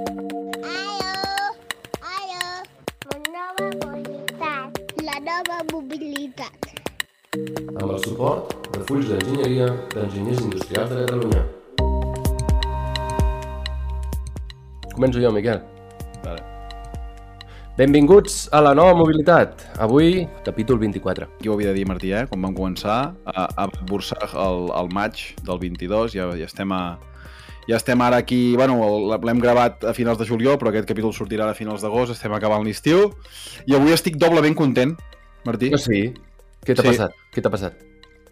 Aló, aló, la nova mobilitat, la nova mobilitat. amb el suport de Fulls d'Enginyeria d'Enginyers Industrials de Catalunya. Començo jo, Miquel. Vale. Benvinguts a la nova mobilitat. Avui, capítol 24. Aquí ho havia de dir, Martí, eh? Quan vam començar a, a Bursar el, el maig del 22, ja, ja estem a, ja estem ara aquí, bueno, l'hem gravat a finals de juliol, però aquest capítol sortirà a finals d'agost, estem acabant l'estiu, i avui estic doblement content, Martí. No, sí. Què t'ha Sí. passat? Què t'ha passat?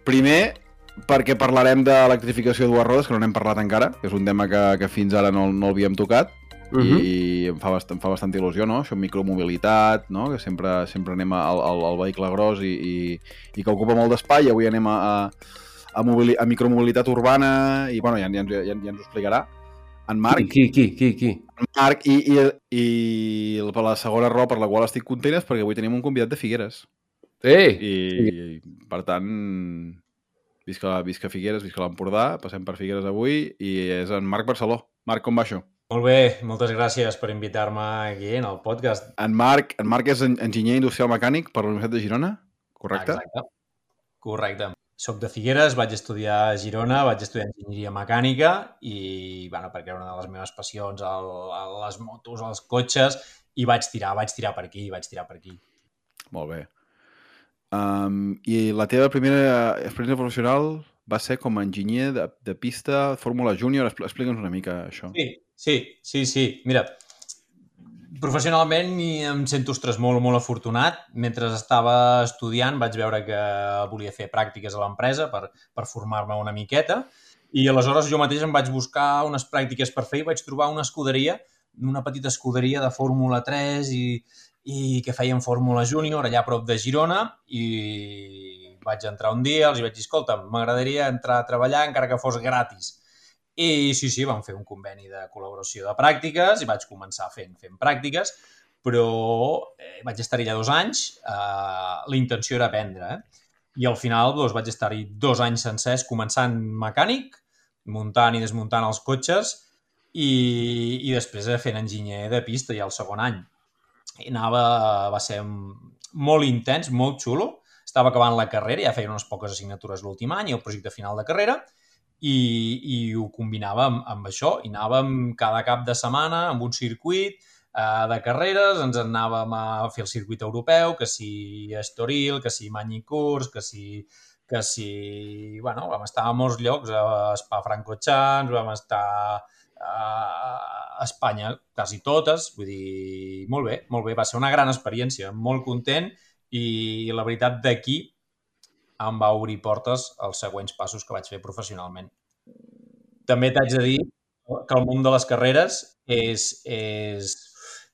Primer, perquè parlarem d'electrificació de dues rodes, que no n'hem parlat encara, que és un tema que, que fins ara no, no l'havíem tocat, Uh -huh. i em fa, bast em fa bastanta il·lusió, no? Això, micromobilitat, no? Que sempre, sempre anem al, al, al vehicle gros i, i, i que ocupa molt d'espai, i avui anem a, a, a, mobili a micromobilitat urbana, i bueno, ja, ja, ja, ja ens ho explicarà. En Marc, Qui, qui, qui, qui? en Marc i, i, i per la segona raó per la qual estic content és perquè avui tenim un convidat de Figueres. Ei! I, i per tant, visca, visca Figueres, visca l'Empordà, passem per Figueres avui, i és en Marc Barceló. Marc, com va això? Molt bé, moltes gràcies per invitar-me aquí en el podcast. En Marc, en Marc és en- enginyer industrial mecànic per la Universitat de Girona, correcte? Exacte. Correcte. Soc de Figueres, vaig estudiar a Girona, vaig estudiar enginyeria mecànica i, bueno, perquè era una de les meves passions, el, el, les motos, els cotxes, i vaig tirar, vaig tirar per aquí, vaig tirar per aquí. Molt bé. Um, I la teva primera experiència professional va ser com a enginyer de, de pista, Fórmula Júnior. Expl- Explica'ns una mica això. Sí, sí, sí, sí. Mira, professionalment em sento, ostres, molt, molt afortunat. Mentre estava estudiant vaig veure que volia fer pràctiques a l'empresa per, per formar-me una miqueta i aleshores jo mateix em vaig buscar unes pràctiques per fer i vaig trobar una escuderia, una petita escuderia de Fórmula 3 i, i que feien Fórmula Júnior allà a prop de Girona i vaig entrar un dia, els vaig dir, escolta, m'agradaria entrar a treballar encara que fos gratis. I sí, sí, vam fer un conveni de col·laboració de pràctiques i vaig començar fent, fent pràctiques, però eh, vaig estar allà dos anys, eh, la intenció era aprendre, eh? I al final doncs, vaig estar-hi dos anys sencers començant mecànic, muntant i desmuntant els cotxes i, i després fent enginyer de pista ja el segon any. I anava, va ser molt intens, molt xulo. Estava acabant la carrera, ja feia unes poques assignatures l'últim any el projecte final de carrera, i, i ho combinava amb, amb això. I anàvem cada cap de setmana amb un circuit eh, de carreres, ens anàvem a fer el circuit europeu, que si Estoril, que si Magny-Cours, que si que si... Bueno, vam estar a molts llocs, a Spa-Francorchamps, vam estar a Espanya quasi totes, vull dir, molt bé, molt bé, va ser una gran experiència, molt content i la veritat d'aquí em va obrir portes als següents passos que vaig fer professionalment. També t'haig de dir que el món de les carreres és, és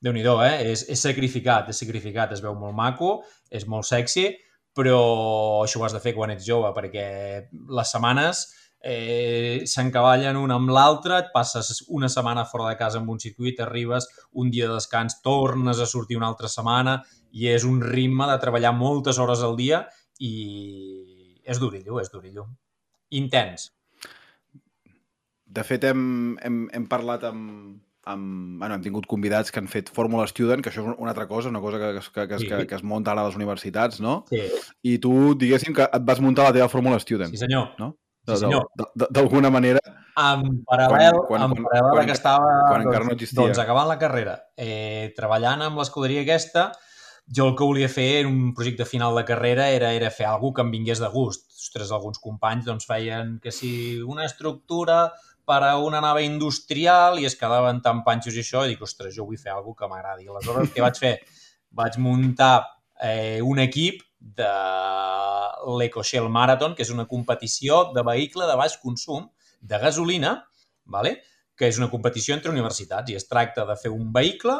déu nhi eh? És, és sacrificat, és sacrificat, es veu molt maco, és molt sexy, però això ho has de fer quan ets jove, perquè les setmanes eh, s'encavallen una amb l'altra, et passes una setmana fora de casa amb un circuit, arribes un dia de descans, tornes a sortir una altra setmana i és un ritme de treballar moltes hores al dia i és durillo, és durillo. Intens. De fet, hem, hem, hem parlat amb, amb... Bueno, hem tingut convidats que han fet Fórmula Student, que això és una altra cosa, una cosa que, que, que, Sí. que, que es munta ara a les universitats, no? Sí, I tu, diguéssim, que et vas muntar la teva Fórmula Student. sí senyor. No? Sí, senyor. D'alguna manera, En paral·lel, Quan- quan- en paral·lel quan- que estava quan encara doncs, no existia. doncs acabant la carrera, eh, treballant amb l'escuderia aquesta, jo el que volia fer en un projecte final de carrera era, era fer alguna que em vingués de gust. Ostres, alguns companys doncs, feien que si una estructura per a una nave industrial i es quedaven tan panxos i això, i dic, ostres, jo vull fer alguna que m'agradi. Aleshores, què vaig fer? Vaig muntar eh, un equip de l'EcoShell Marathon, que és una competició de vehicle de baix consum de gasolina, vale? que és una competició entre universitats i es tracta de fer un vehicle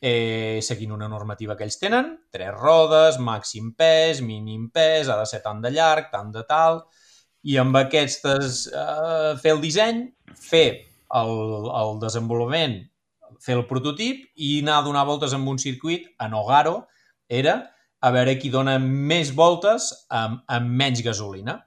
eh, seguint una normativa que ells tenen, tres rodes, màxim pes, mínim pes, ha de ser tant de llarg, tant de tal, i amb aquestes eh, fer el disseny, fer el, el desenvolupament, fer el prototip i anar a donar voltes amb un circuit a Nogaro era a veure qui dona més voltes amb, amb menys gasolina.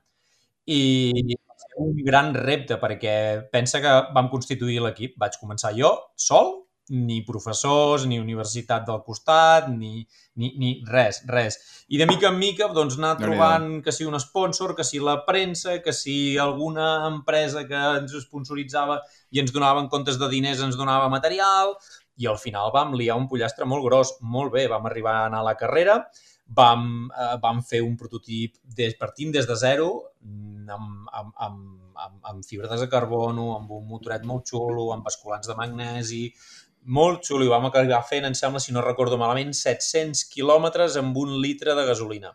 I un gran repte perquè pensa que vam constituir l'equip. Vaig començar jo, sol, ni professors, ni universitat del costat, ni, ni, ni res, res. I de mica en mica doncs, anar trobant que si un sponsor, que si la premsa, que si alguna empresa que ens sponsoritzava i ens donaven comptes de diners ens donava material i al final vam liar un pollastre molt gros. Molt bé, vam arribar a anar a la carrera, vam, eh, vam fer un prototip des, partint des de zero mm, amb, amb, amb, amb, amb fibres de carbono, amb un motoret molt xulo, amb basculants de magnesi, molt xulo. I vam acabar fent, em sembla, si no recordo malament, 700 quilòmetres amb un litre de gasolina.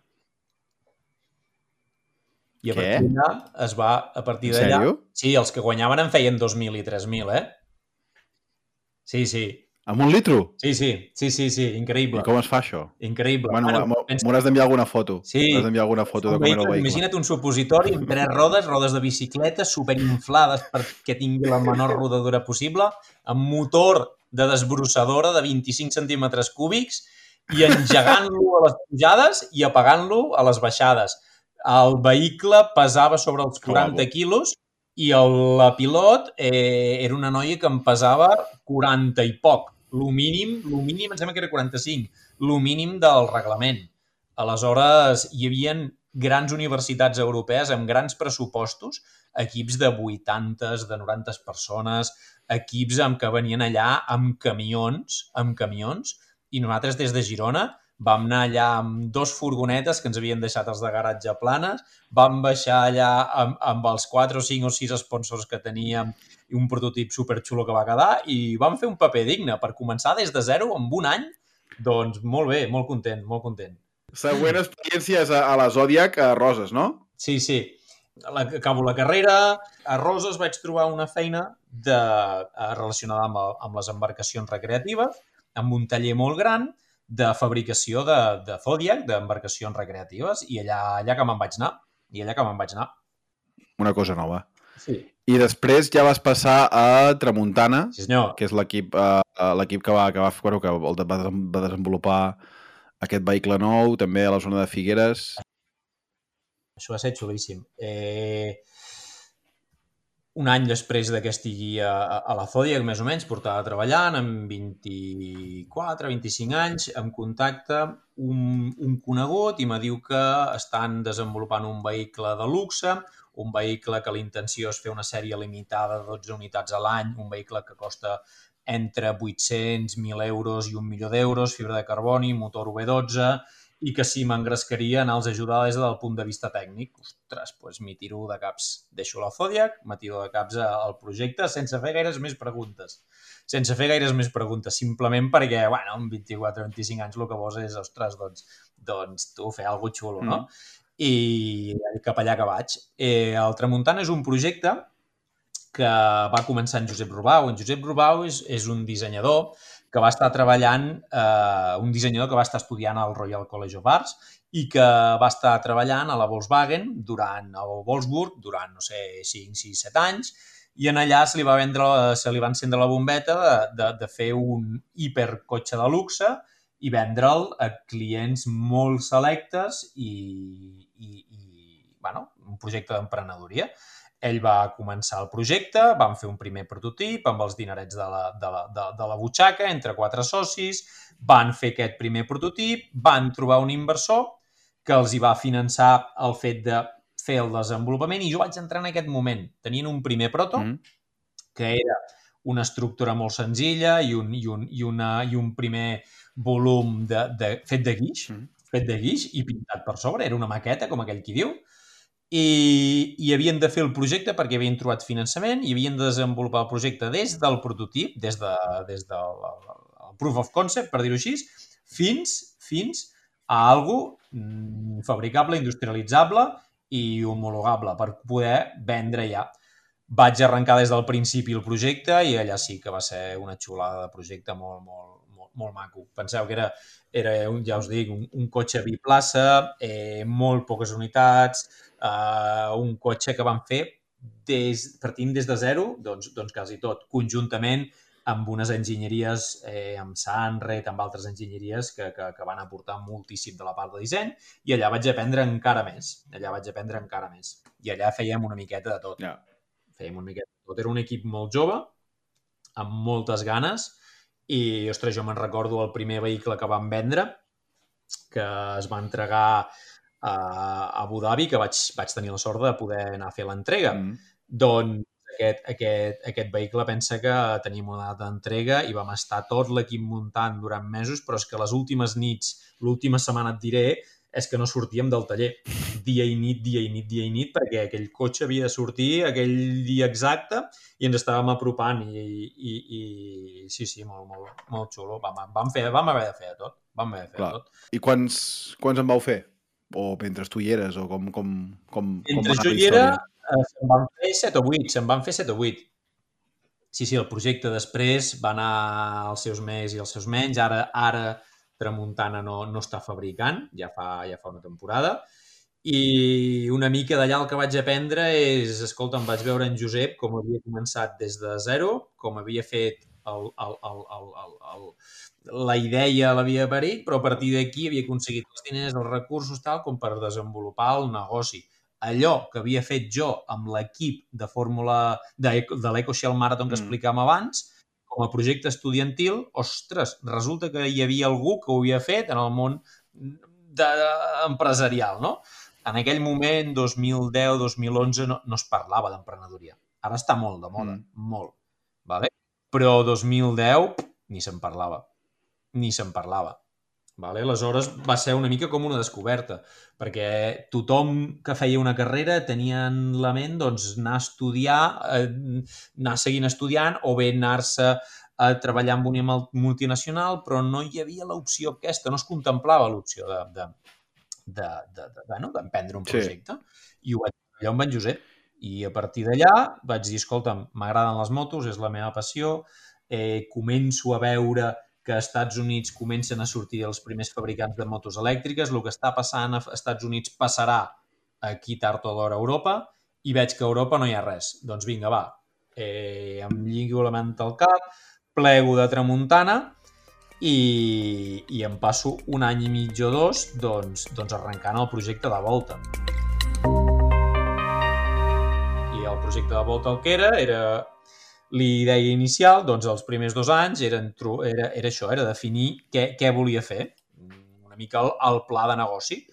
I a Què? partir d'allà es va, a partir d'allà... Sí, els que guanyaven en feien 2.000 i 3.000, eh? Sí, sí. Amb un litro? Sí, sí, sí, sí, sí, I increïble. com es fa això? Increïble. Bueno, Bueno, m'hauràs d'enviar alguna foto. Sí. M'hauràs d'enviar alguna foto de com era el vehicle. imagina't un supositori amb tres rodes, rodes de bicicleta superinflades perquè tingui la menor rodadura possible, amb motor de desbrossadora de 25 centímetres cúbics i engegant-lo a les pujades i apagant-lo a les baixades. El vehicle pesava sobre els 40 Clavo. quilos i el, la pilot eh, era una noia que em pesava 40 i poc. Lo mínim, lo mínim, em sembla que era 45, lo mínim del reglament. Aleshores, hi havia grans universitats europees amb grans pressupostos, equips de 80, de 90 persones, equips amb que venien allà amb camions, amb camions, i nosaltres des de Girona vam anar allà amb dos furgonetes que ens havien deixat els de garatge planes, vam baixar allà amb, amb els 4 o 5 o 6 sponsors que teníem i un prototip superxulo que va quedar i vam fer un paper digne per començar des de zero amb un any, doncs molt bé, molt content, molt content. Següent experiència és a, a la Zodiac, a Roses, no? Sí, sí. La, acabo la carrera, a Roses vaig trobar una feina de, eh, relacionada amb, el- amb les embarcacions recreatives, amb un taller molt gran de fabricació de, de Zodiac, d'embarcacions recreatives, i allà, allà que me'n vaig anar. I allà que me'n vaig anar. Una cosa nova. Sí. I després ja vas passar a Tramuntana, Sí, senyor. que és l'equip uh, l'equip que va, que va, bueno, que va, va desenvolupar aquest vehicle nou, també a la zona de Figueres. Això va ser xulíssim. Eh, un any després de que estigui a, a- la Zodiac, més o menys, portava treballant amb 24, 25 anys, em contacta un, un conegut i me diu que estan desenvolupant un vehicle de luxe, un vehicle que la intenció és fer una sèrie limitada de 12 unitats a l'any, un vehicle que costa entre 800, 1.000 euros i un milió d'euros, fibra de carboni, motor V12, i que si m'engrescaria anar-los a ajudar des del punt de vista tècnic. Ostres, doncs m'hi tiro de caps. Deixo la Zodiac, me tiro de caps al projecte sense fer gaires més preguntes. Sense fer gaires més preguntes, simplement perquè, bueno, amb 24 o 25 anys el que vols és, ostres, doncs, doncs tu fer alguna xulo, no? I cap allà que vaig. Eh, el Tramuntana és un projecte que va començar en Josep Rubau. En Josep Rubau és, és un dissenyador que va estar treballant, eh, un dissenyador que va estar estudiant al Royal College of Arts i que va estar treballant a la Volkswagen durant el Wolfsburg durant, no sé, 5, 6, 7 anys i en allà se li va vendre, se li va encendre la bombeta de, de, de fer un hipercotxe de luxe i vendre'l a clients molt selectes i, i, i bueno, un projecte d'emprenedoria. Ell va començar el projecte, van fer un primer prototip amb els dinerets de la, de la, de, de la butxaca entre quatre socis, van fer aquest primer prototip, van trobar un inversor que els hi va finançar el fet de fer el desenvolupament i jo vaig entrar en aquest moment. Tenien un primer proto, Mm. que era una estructura molt senzilla i un, i un, i una, i un primer volum de, de, fet de guix, Mm. fet de guix i pintat per sobre, era una maqueta, com aquell qui diu, i, i havien de fer el projecte perquè havien trobat finançament i havien de desenvolupar el projecte des del prototip, des, de, des del el proof of concept, per dir-ho així, fins, fins a algo mm, fabricable, industrialitzable i homologable per poder vendre ja. Vaig arrencar des del principi el projecte i allà sí que va ser una xulada de projecte molt, molt, molt, molt maco. Penseu que era, era ja us dic, un, un cotxe biplaça, eh, molt poques unitats, eh, un cotxe que van fer des, partint des de zero, doncs, doncs quasi tot, conjuntament amb unes enginyeries, eh, amb Sunred, amb altres enginyeries que, que, que van aportar moltíssim de la part de disseny i allà vaig aprendre encara més. Allà vaig aprendre encara més. I allà fèiem una miqueta de tot. Ja. Fèiem una miqueta de tot. Era un equip molt jove, amb moltes ganes i, ostres, jo me'n recordo el primer vehicle que vam vendre, que es va entregar a Abu Dhabi, que vaig, vaig tenir la sort de poder anar a fer l'entrega. Mm. Doncs aquest, aquest, aquest vehicle pensa que teníem una data d'entrega i vam estar tot l'equip muntant durant mesos, però és que les últimes nits, l'última setmana et diré, és que no sortíem del taller. Dia i nit, dia i nit, dia i nit, perquè aquell cotxe havia de sortir aquell dia exacte i ens estàvem apropant i, i, i sí, sí, molt, molt, molt xulo. Vam, vam, fer, vam haver de fer de tot. Vam haver de fer Clar. tot. I quants, quants en vau fer? O mentre tu hi eres? O com, com, com, Mentre com jo hi era, eh, se'n van fer 7 o 8, se'n van fer 7 o 8. Sí, sí, el projecte després va anar als seus més i als seus menys. Ara, ara Tramuntana no, no està fabricant, ja fa, ja fa una temporada. I una mica d'allà el que vaig aprendre és, escolta, em vaig veure en Josep com havia començat des de zero, com havia fet el, el, el, el, el, el, la idea l'havia parit, però a partir d'aquí havia aconseguit els diners, els recursos, tal, com per desenvolupar el negoci. Allò que havia fet jo amb l'equip de fórmula de, de l'EcoShell Marathon que Mm. explicàvem abans, com a projecte estudiantil, ostres, resulta que hi havia algú que ho havia fet en el món de, empresarial, no? En aquell moment, 2010-2011, no, no es parlava d'emprenedoria. Ara està molt de moda, Mm. molt. Vale? Però 2010 pff, ni se'n parlava. Ni se'n parlava. Vale? Aleshores va ser una mica com una descoberta, perquè tothom que feia una carrera tenia en la ment doncs, anar a estudiar, eh, anar seguint estudiant o bé anar-se a treballar amb una mul- multinacional, però no hi havia l'opció aquesta, no es contemplava l'opció de, de, de, de, de, bueno, d'emprendre un Sí. projecte. I ho vaig allò amb en Josep. I a partir d'allà vaig dir, escolta'm, m'agraden les motos, és la meva passió, eh, començo a veure que a Estats Units comencen a sortir els primers fabricants de motos elèctriques, el que està passant a Estats Units passarà aquí tard o d'hora a Europa, i veig que a Europa no hi ha res. Doncs vinga, va, eh, em lligo la ment al cap, plego de tramuntana i, i em passo un any i mig o dos doncs, doncs arrencant el projecte de volta. I el projecte de volta el que era, era l'idea inicial, doncs els primers dos anys eren, era, era això, era definir què, què volia fer, una mica el, el pla de negoci.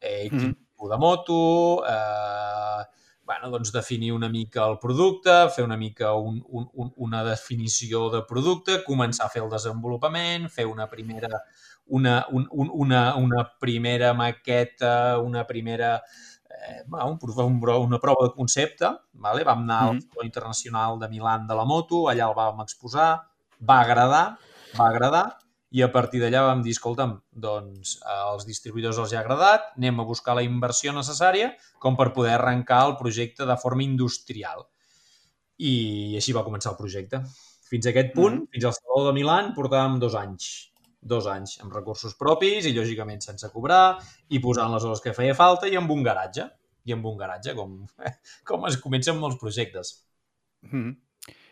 Eh, quin Mhm. tipus de moto, eh, bueno, doncs definir una mica el producte, fer una mica un, un, un, una definició de producte, començar a fer el desenvolupament, fer una primera, una, un, un, una, una primera maqueta, una primera eh, bueno, un, una prova de concepte. Vale? Vam anar al Mhm. Saló Internacional de Milan de la moto, allà el vam exposar, va agradar, va agradar, i a partir d'allà vam dir, escolta'm, doncs als distribuïdors els ha agradat, anem a buscar la inversió necessària com per poder arrencar el projecte de forma industrial. I així va començar el projecte. Fins a aquest punt, Mhm. fins al Saló de Milan, portàvem dos anys. Dos anys, amb recursos propis i, lògicament, sense cobrar, i posant les hores que feia falta i amb un garatge. I amb un garatge, com, com es comença amb molts projectes. Mhm.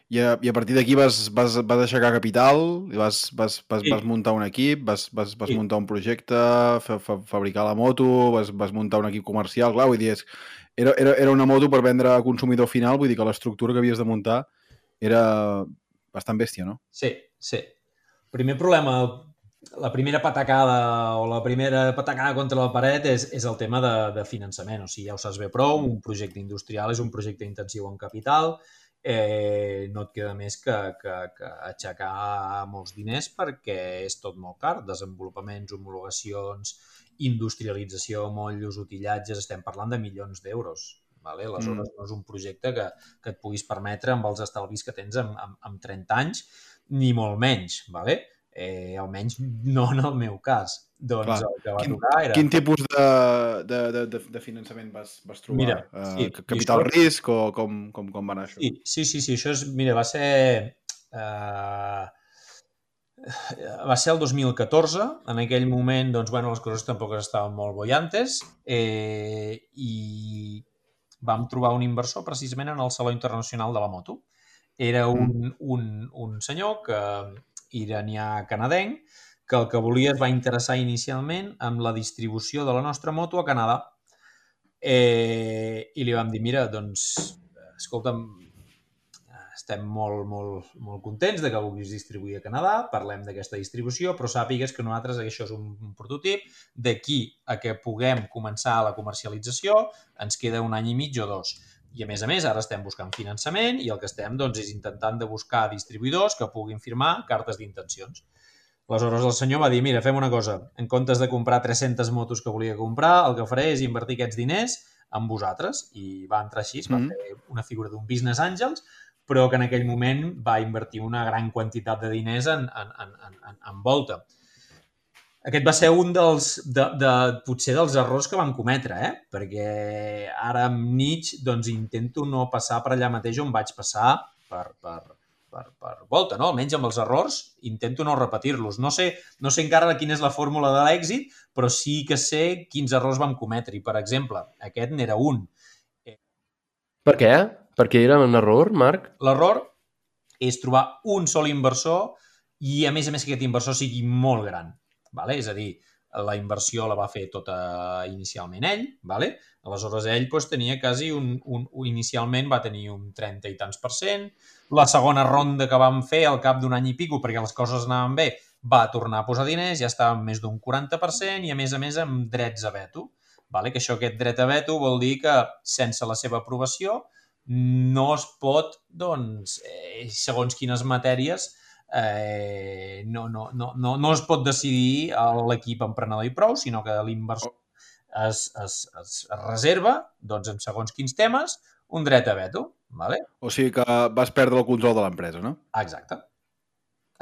I a, I a partir d'aquí vas, vas, vas aixecar capital, i vas, vas, vas, Sí. vas muntar un equip, vas, vas, vas Sí. muntar un projecte, fa, fa, fabricar la moto, vas, vas muntar un equip comercial, clar, vull dir, és, era, era, era una moto per vendre a consumidor final, vull dir que l'estructura que havies de muntar era bastant bèstia, no? Sí, sí. Primer problema, la primera patacada o la primera patacada contra la paret és, és el tema de, de finançament. O sigui, ja ho saps bé prou, un projecte industrial és un projecte intensiu en capital, eh, no et queda més que, que, que aixecar molts diners perquè és tot molt car. Desenvolupaments, homologacions, industrialització, mollos, utillatges, estem parlant de milions d'euros. Vale? Aleshores, mm. no és un projecte que, que et puguis permetre amb els estalvis que tens amb, amb, amb 30 anys, ni molt menys, vale? Eh, almenys no en el meu cas. Doncs Clar. el que va Quin- tocar era... Quin tipus de, de, de, de, de finançament vas, vas trobar? Mira, Eh, sí, ca- capital això- risc o com, com, com va anar això? Sí, sí, sí, sí, això és, mira, va ser... Eh, va ser el 2014, en aquell moment, doncs, bueno, les coses tampoc estaven molt bollantes eh, i vam trobar un inversor precisament en el Saló Internacional de la Moto. Era un, un, un senyor que iranià-canadenc que el que volia es va interessar inicialment amb la distribució de la nostra moto a Canadà. Eh, I li vam dir, mira, doncs, escolta'm, estem molt, molt, molt contents de que vulguis distribuir a Canadà, parlem d'aquesta distribució, però sàpigues que nosaltres això és un, un prototip, d'aquí a que puguem començar la comercialització ens queda un any i mig o dos. I a més a més, ara estem buscant finançament i el que estem doncs, és intentant de buscar distribuïdors que puguin firmar cartes d'intencions. Aleshores el senyor va dir, mira, fem una cosa, en comptes de comprar 300 motos que volia comprar, el que faré és invertir aquests diners amb vosaltres. I va entrar així, va Mm. fer una figura d'un business angels, però que en aquell moment va invertir una gran quantitat de diners en, en, en, en, en volta. Aquest va ser un dels, de, de, potser dels errors que van cometre, eh? perquè ara amb Nietzsche doncs, intento no passar per allà mateix on vaig passar per, per, per, per volta, no? almenys amb els errors intento no repetir-los. No sé, no sé encara quina és la fórmula de l'èxit, però sí que sé quins errors vam cometre. I, per exemple, aquest n'era un. Per què? Perquè era un error, Marc? L'error és trobar un sol inversor i, a més a més, que aquest inversor sigui molt gran. Vale? És a dir, la inversió la va fer tota inicialment ell, vale? aleshores ell doncs, tenia quasi un, un, un, inicialment va tenir un 30 i tants per cent, la segona ronda que vam fer al cap d'un any i pico perquè les coses anaven bé, va tornar a posar diners, ja estava més d'un 40% i a més a més amb drets a veto. Vale? Que això, aquest dret a veto vol dir que sense la seva aprovació no es pot, doncs, eh, segons quines matèries, eh, no, no, no, no, no es pot decidir l'equip emprenedor i prou, sinó que l'inversor es, es, es reserva, doncs, en segons quins temes, un dret a veto. Vale? O sigui que vas perdre el control de l'empresa, no? Exacte.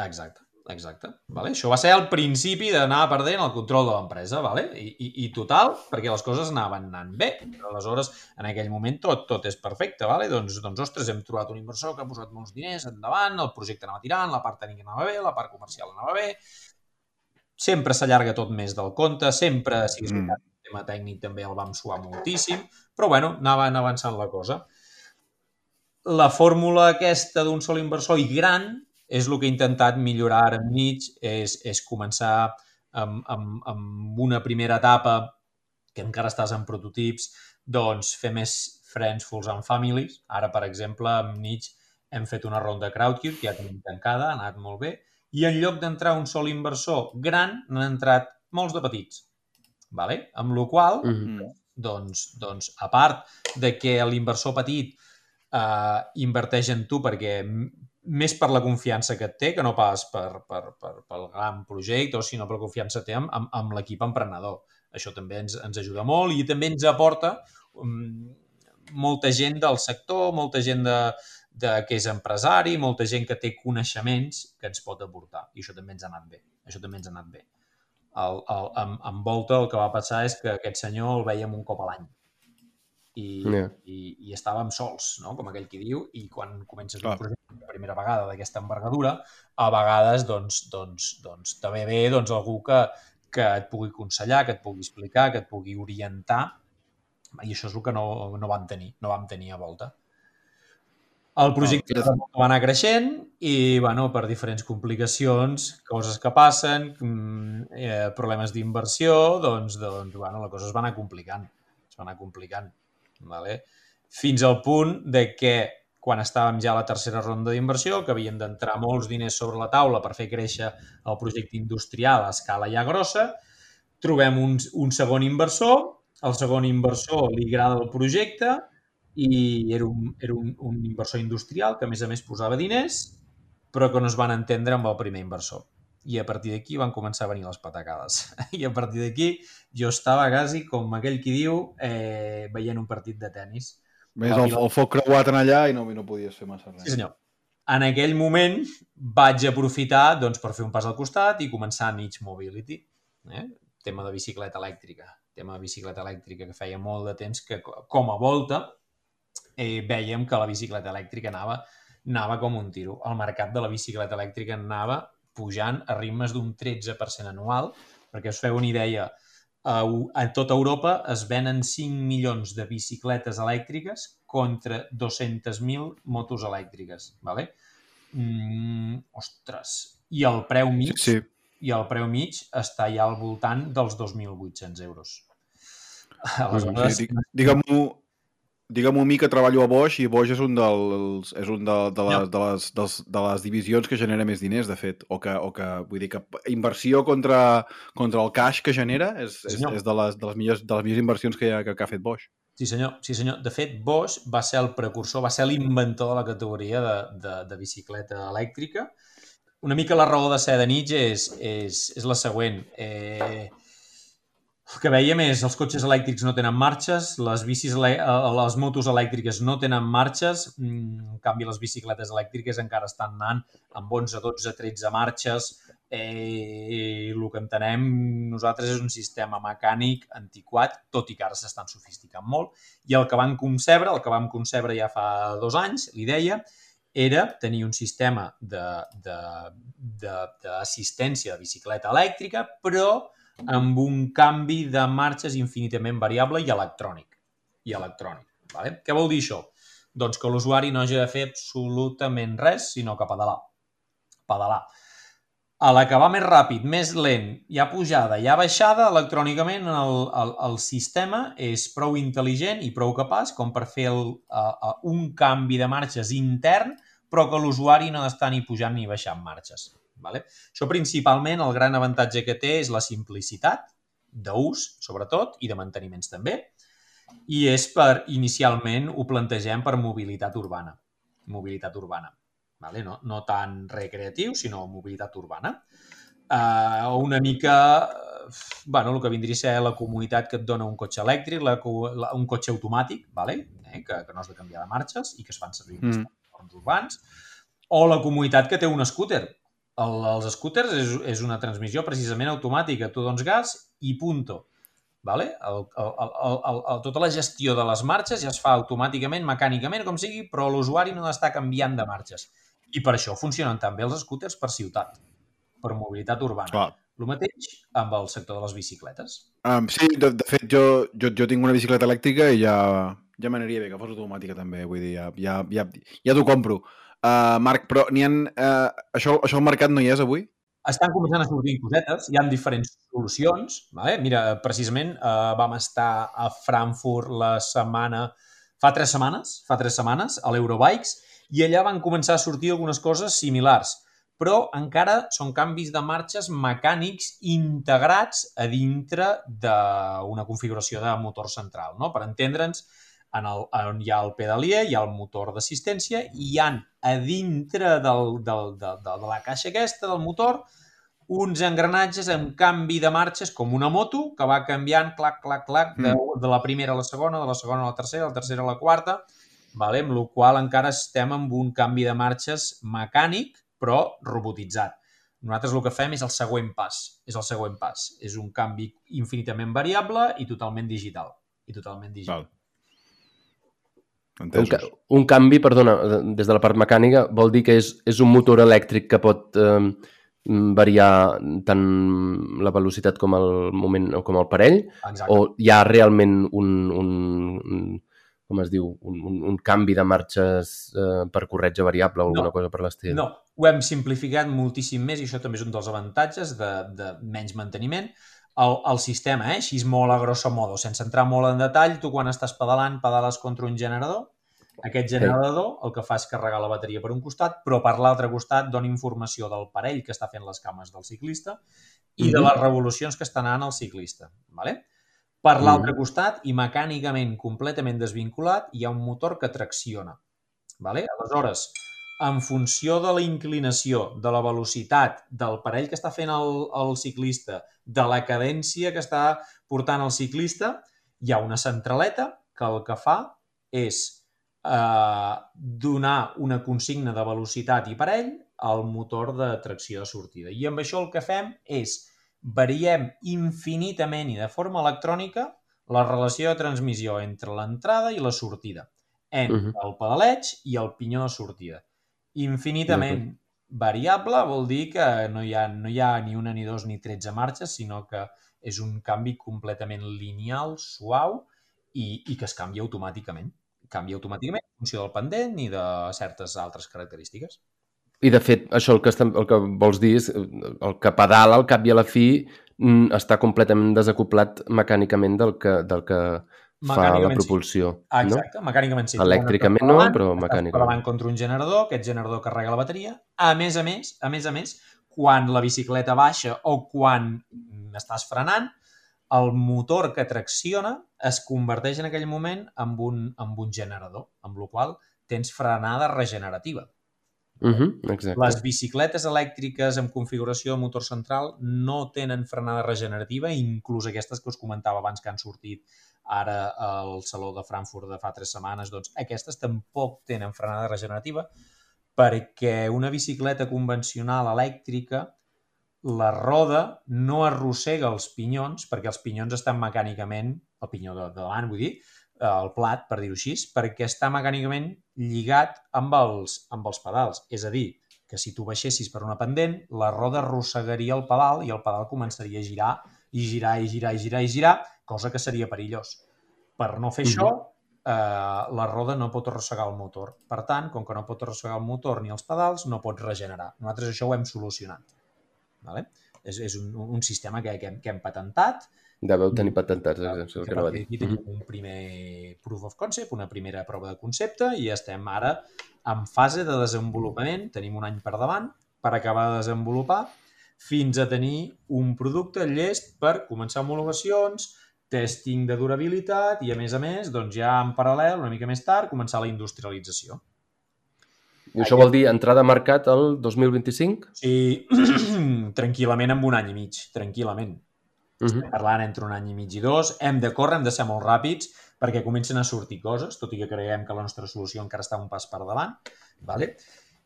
Exacte. Exacte. Vale? Això va ser el principi d'anar perdent el control de l'empresa, vale? I, i, i total, perquè les coses anaven anant bé. Aleshores, en aquell moment tot, tot és perfecte, vale? doncs, doncs, ostres, hem trobat un inversor que ha posat molts diners endavant, el projecte anava tirant, la part tècnica anava bé, la part comercial anava bé, sempre s'allarga tot més del compte, sempre, si és veritat, el tema tècnic també el vam suar moltíssim, però bueno, anava avançant la cosa. La fórmula aquesta d'un sol inversor i gran és el que he intentat millorar ara Nietzsche, és, és començar amb, amb, amb una primera etapa que encara estàs en prototips, doncs fer més friends, fools and families. Ara, per exemple, amb Nietzsche hem fet una ronda crowdcube, que ja tenim tancada, ha anat molt bé, i en lloc d'entrar un sol inversor gran, n'han entrat molts de petits. Vale? Amb la qual Mm. Mm. doncs, doncs a part de que l'inversor petit eh, inverteix en tu perquè més per la confiança que té que no pas per, per, per, pel gran projecte o sinó per la confiança que té amb, amb, amb l'equip emprenedor. Això també ens, ens ajuda molt i també ens aporta um, molta gent del sector, molta gent de, de, que és empresari, molta gent que té coneixements que ens pot aportar. I això també ens ha anat bé. Això també ens ha anat bé. El, el, amb, amb Volta el que va passar és que aquest senyor el veiem un cop a l'any. I, Yeah. i, i estàvem sols, no? com aquell qui diu, i quan comences Clar. un projecte per primera vegada d'aquesta envergadura, a vegades doncs, doncs, doncs, també ve doncs, algú que, que et pugui aconsellar, que et pugui explicar, que et pugui orientar, i això és el que no, no vam tenir, no vam tenir a volta. El projecte Ah, va anar creixent i, bueno, per diferents complicacions, coses que passen, mm, eh, problemes d'inversió, doncs, doncs, bueno, la cosa es va anar complicant. Es va anar complicant. Vale? Fins al punt de que quan estàvem ja a la tercera ronda d'inversió, que havien d'entrar molts diners sobre la taula per fer créixer el projecte industrial a escala ja grossa, trobem un, un segon inversor, el segon inversor li agrada el projecte i era, un, era un, un inversor industrial que a més a més posava diners, però que no es van entendre amb el primer inversor. I a partir d'aquí van començar a venir les patacades. I a partir d'aquí jo estava quasi, com aquell qui diu, eh, veient un partit de tennis. Més el, el foc creuat en allà i no, i no podies fer massa res. Sí, senyor. En aquell moment vaig aprofitar doncs, per fer un pas al costat i començar Niche Mobility. Eh? Tema de bicicleta elèctrica. Tema de bicicleta elèctrica que feia molt de temps que, com a volta, eh, veiem que la bicicleta elèctrica anava, anava com un tiro. El mercat de la bicicleta elèctrica anava pujant a ritmes d'un 13% anual, perquè us feu una idea, a, a tota Europa es venen 5 milions de bicicletes elèctriques contra 200.000 motos elèctriques. ¿vale? Mm, ostres, i el preu mig, Sí, sí. i el preu mig està ja al voltant dels 2.800 euros. Aleshores, sí di- Digue-m'ho digue'm un mi que treballo a Bosch i Bosch és un dels, és un de, de, les, Ja. de, les, dels, de les divisions que genera més diners, de fet, o que, o que vull dir que inversió contra, contra el cash que genera és, Sí, és, és de, les, de, les millors, de les millors inversions que, ha, que, que ha fet Bosch. Sí senyor, sí senyor. De fet, Bosch va ser el precursor, va ser l'inventor de la categoria de, de, de bicicleta elèctrica. Una mica la raó de ser de Nietzsche és, és, és la següent. Eh, el que veiem és els cotxes elèctrics no tenen marxes, les bicis, eh, les motos elèctriques no tenen marxes, mm, en canvi les bicicletes elèctriques encara estan anant amb 11, 12, 13 marxes, eh, el que entenem nosaltres és un sistema mecànic antiquat, tot i que ara s'estan sofisticant molt, i el que van concebre, el que vam concebre ja fa dos anys, li deia, era tenir un sistema d'assistència de, de, d'assistència de bicicleta elèctrica, però amb un canvi de marxes infinitament variable i electrònic. I electrònic. Vale? Què vol dir això? Doncs que l'usuari no hagi de fer absolutament res, sinó que pedalar. Pedalar. A l'acabar més ràpid, més lent, hi ha pujada, hi ha baixada, electrònicament el, el, el sistema és prou intel·ligent i prou capaç com per fer el, uh, un canvi de marxes intern, però que l'usuari no està ni pujant ni baixant marxes. Vale? Això principalment el gran avantatge que té és la simplicitat d'ús, sobretot, i de manteniments també, i és per, inicialment, ho plantegem per mobilitat urbana. Mobilitat urbana. Vale? No, no tant recreatiu, sinó mobilitat urbana. Uh, una mica, eh, bueno, el que vindria a ser la comunitat que et dona un cotxe elèctric, la, la, un cotxe automàtic, vale? eh? que, que no has de canviar de marxes i que es fan servir en Mm. entorns urbans, o la comunitat que té un scooter. El, els scooters és, és una transmissió precisament automàtica. Tu dones gas i punto. Vale? El, el, el, el, el, tota la gestió de les marxes ja es fa automàticament, mecànicament, com sigui, però l'usuari no està canviant de marxes. I per això funcionen també els scooters per ciutat, per mobilitat urbana. Clar. El mateix amb el sector de les bicicletes. Um, sí, de, de fet, jo, jo, jo tinc una bicicleta elèctrica i ja, ja m'aniria bé que fos automàtica també, vull dir, ja, ja, ja, ja t'ho compro. Uh, Marc, però n'hi ha... Uh, això, això al mercat no hi és avui? estan començant a sortir cosetes, hi ha diferents solucions. Vale? Mira, precisament eh, vam estar a Frankfurt la setmana, fa tres setmanes, fa tres setmanes, a l'Eurobikes, i allà van començar a sortir algunes coses similars, però encara són canvis de marxes mecànics integrats a dintre d'una configuració de motor central. No? Per entendre'ns, en el, on hi ha el pedalier, hi ha el motor d'assistència i hi han a dintre del, del, de, de, de la caixa aquesta, del motor, uns engranatges amb canvi de marxes com una moto que va canviant clac, clac, clac de, de la primera a la segona, de la segona a la tercera, de la tercera a la quarta, vale? amb la qual encara estem amb un canvi de marxes mecànic però robotitzat. Nosaltres el que fem és el següent pas. És el següent pas. És un canvi infinitament variable i totalment digital. I totalment digital. Val. Un, ca un canvi, perdona, des de la part mecànica, vol dir que és, és un motor elèctric que pot eh, variar tant la velocitat com el moment o com el parell, Exacte. o hi ha realment un, un, un com es diu, un, un, un canvi de marxes eh, per corretge variable o alguna No. cosa per l'estil? No, ho hem simplificat moltíssim més i això també és un dels avantatges de, de menys manteniment. El, el sistema, eh, així és molt a grosso modo, sense entrar molt en detall, tu quan estàs pedalant, pedales contra un generador, aquest generador el que fa és carregar la bateria per un costat, però per l'altre costat dona informació del parell que està fent les cames del ciclista i de Mhm. les revolucions que està anant el ciclista. Vale? Per Mhm. l'altre costat, i mecànicament completament desvinculat, hi ha un motor que tracciona. Vale? Aleshores, en funció de la inclinació, de la velocitat, del parell que està fent el, el ciclista, de la cadència que està portant el ciclista, hi ha una centraleta que el que fa és eh, donar una consigna de velocitat i parell al motor de tracció de sortida. I amb això el que fem és variem infinitament i de forma electrònica la relació de transmissió entre l'entrada i la sortida, entre Mhm. el pedaleig i el pinyó de sortida. Infinitament variable vol dir que no hi, ha, no hi ha ni una, ni dos, ni 13 marxes, sinó que és un canvi completament lineal, suau i, i que es canvia automàticament. Canvia automàticament en funció del pendent i de certes altres característiques. I de fet, això el que, estem, el que vols dir és el que pedala al cap i a la fi mm, està completament desacoplat mecànicament del que, del que, fa la Mecànicament sí. propulsió, Ah, no? Exacte, mecànicament sí. Elèctricament no, però mecànicament. davant contra un generador, aquest generador carrega la bateria. A més a més, a més a més, quan la bicicleta baixa o quan estàs frenant, el motor que tracciona es converteix en aquell moment en un, en un generador, amb la qual tens frenada regenerativa. Mhm, exacte. Les bicicletes elèctriques amb configuració de motor central no tenen frenada regenerativa, inclús aquestes que us comentava abans que han sortit ara al Saló de Frankfurt de fa tres setmanes, doncs aquestes tampoc tenen frenada regenerativa perquè una bicicleta convencional elèctrica la roda no arrossega els pinyons perquè els pinyons estan mecànicament, el pinyó de, de davant, vull dir, el plat, per dir-ho així, perquè està mecànicament lligat amb els, amb els pedals. És a dir, que si tu baixessis per una pendent, la roda arrossegaria el pedal i el pedal començaria a girar i girar i girar i girar i girar, cosa que seria perillós. Per no fer Mhm. això, eh, la roda no pot arrossegar el motor. Per tant, com que no pot arrossegar el motor ni els pedals, no pot regenerar. Nosaltres això ho hem solucionat. Vale? És, és un, un sistema que, que, hem, que hem patentat Deveu tenir patentats, el que que a aquí, dir. aquí tenim Mhm. un primer proof of concept, una primera prova de concepte i estem ara en fase de desenvolupament, tenim un any per davant per acabar de desenvolupar fins a tenir un producte llest per començar homologacions, testing de durabilitat i, a més a més, doncs ja en paral·lel, una mica més tard, començar la industrialització. I això vol dir entrada a mercat el 2025? Sí, tranquil·lament amb un any i mig, tranquil·lament. Mhm. Estem parlant entre un any i mig i dos. Hem de córrer, hem de ser molt ràpids perquè comencen a sortir coses, tot i que creiem que la nostra solució encara està un pas per davant. Vale?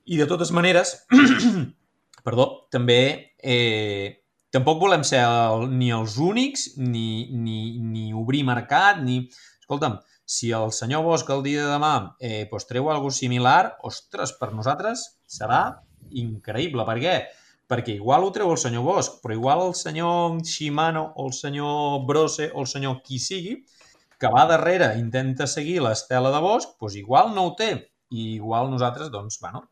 I de totes maneres, perdó, també eh, tampoc volem ser el, ni els únics, ni, ni, ni obrir mercat, ni... Escolta'm, si el senyor Bosch el dia de demà eh, pues, treu alguna similar, ostres, per nosaltres serà increïble. Per què? Perquè igual ho treu el senyor Bosch, però igual el senyor Shimano o el senyor Brose o el senyor qui sigui, que va darrere intenta seguir l'estela de Bosch, doncs igual no ho té. I igual nosaltres, doncs, bueno,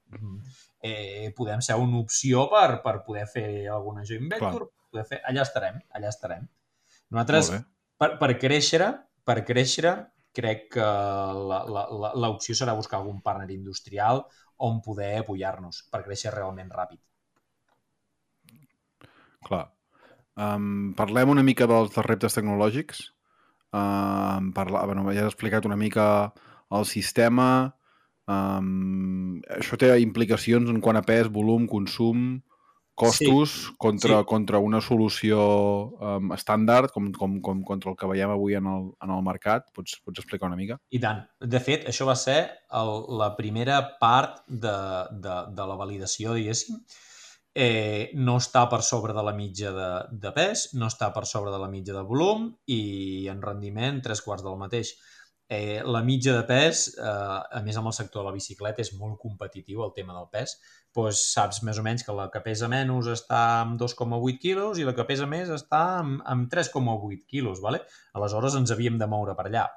eh, podem ser una opció per, per poder fer alguna joint venture, poder fer... allà estarem, allà estarem. Nosaltres, per, per créixer, per créixer, crec que la- la- la- l'opció serà buscar algun partner industrial on poder apoyar-nos per créixer realment ràpid. Clar. Um, parlem una mica dels, dels reptes tecnològics. Um, parla, bueno, ja has explicat una mica el sistema. Um, això té implicacions en quant a pes, volum, consum, costos sí. contra, Sí. contra una solució um, estàndard, com, com, com contra el que veiem avui en el, en el mercat. Pots, pots explicar una mica? I tant. De fet, això va ser el, la primera part de, de, de la validació, diguéssim. Eh, no està per sobre de la mitja de, de pes, no està per sobre de la mitja de volum i en rendiment tres quarts del mateix. Eh, la mitja de pes, eh, a més amb el sector de la bicicleta, és molt competitiu el tema del pes. Pues saps més o menys que la que pesa menys està amb 2,8 quilos i la que pesa més està amb, amb 3,8 quilos. Vale? Aleshores ens havíem de moure per allà.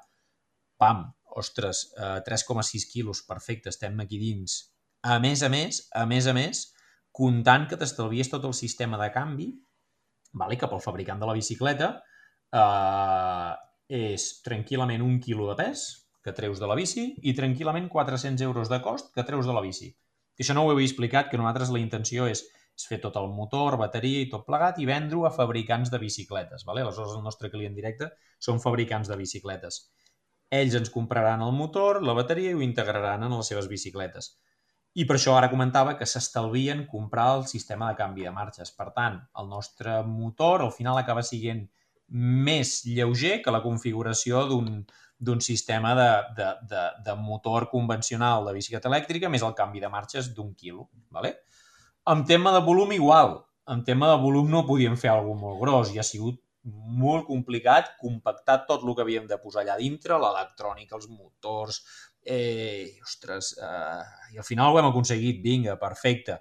Pam, ostres, eh, 3,6 quilos, perfecte, estem aquí dins. A més a més, a més a més, comptant que t'estalvies tot el sistema de canvi, vale, que pel fabricant de la bicicleta eh, és tranquil·lament un quilo de pes que treus de la bici i tranquil·lament 400 euros de cost que treus de la bici. I això no ho he explicat, que nosaltres la intenció és, és fer tot el motor, bateria i tot plegat i vendre-ho a fabricants de bicicletes. Vale? Aleshores, el nostre client directe són fabricants de bicicletes. Ells ens compraran el motor, la bateria i ho integraran en les seves bicicletes. I per això ara comentava que s'estalvien comprar el sistema de canvi de marxes. Per tant, el nostre motor al final acaba sent més lleuger que la configuració d'un d'un sistema de, de, de, de motor convencional de bicicleta elèctrica més el canvi de marxes d'un quilo. Vale? En tema de volum, igual. En tema de volum no podíem fer alguna molt gros i ha sigut molt complicat compactar tot el que havíem de posar allà dintre, l'electrònica, els motors... Eh, ostres, eh, i al final ho hem aconseguit, vinga, perfecte.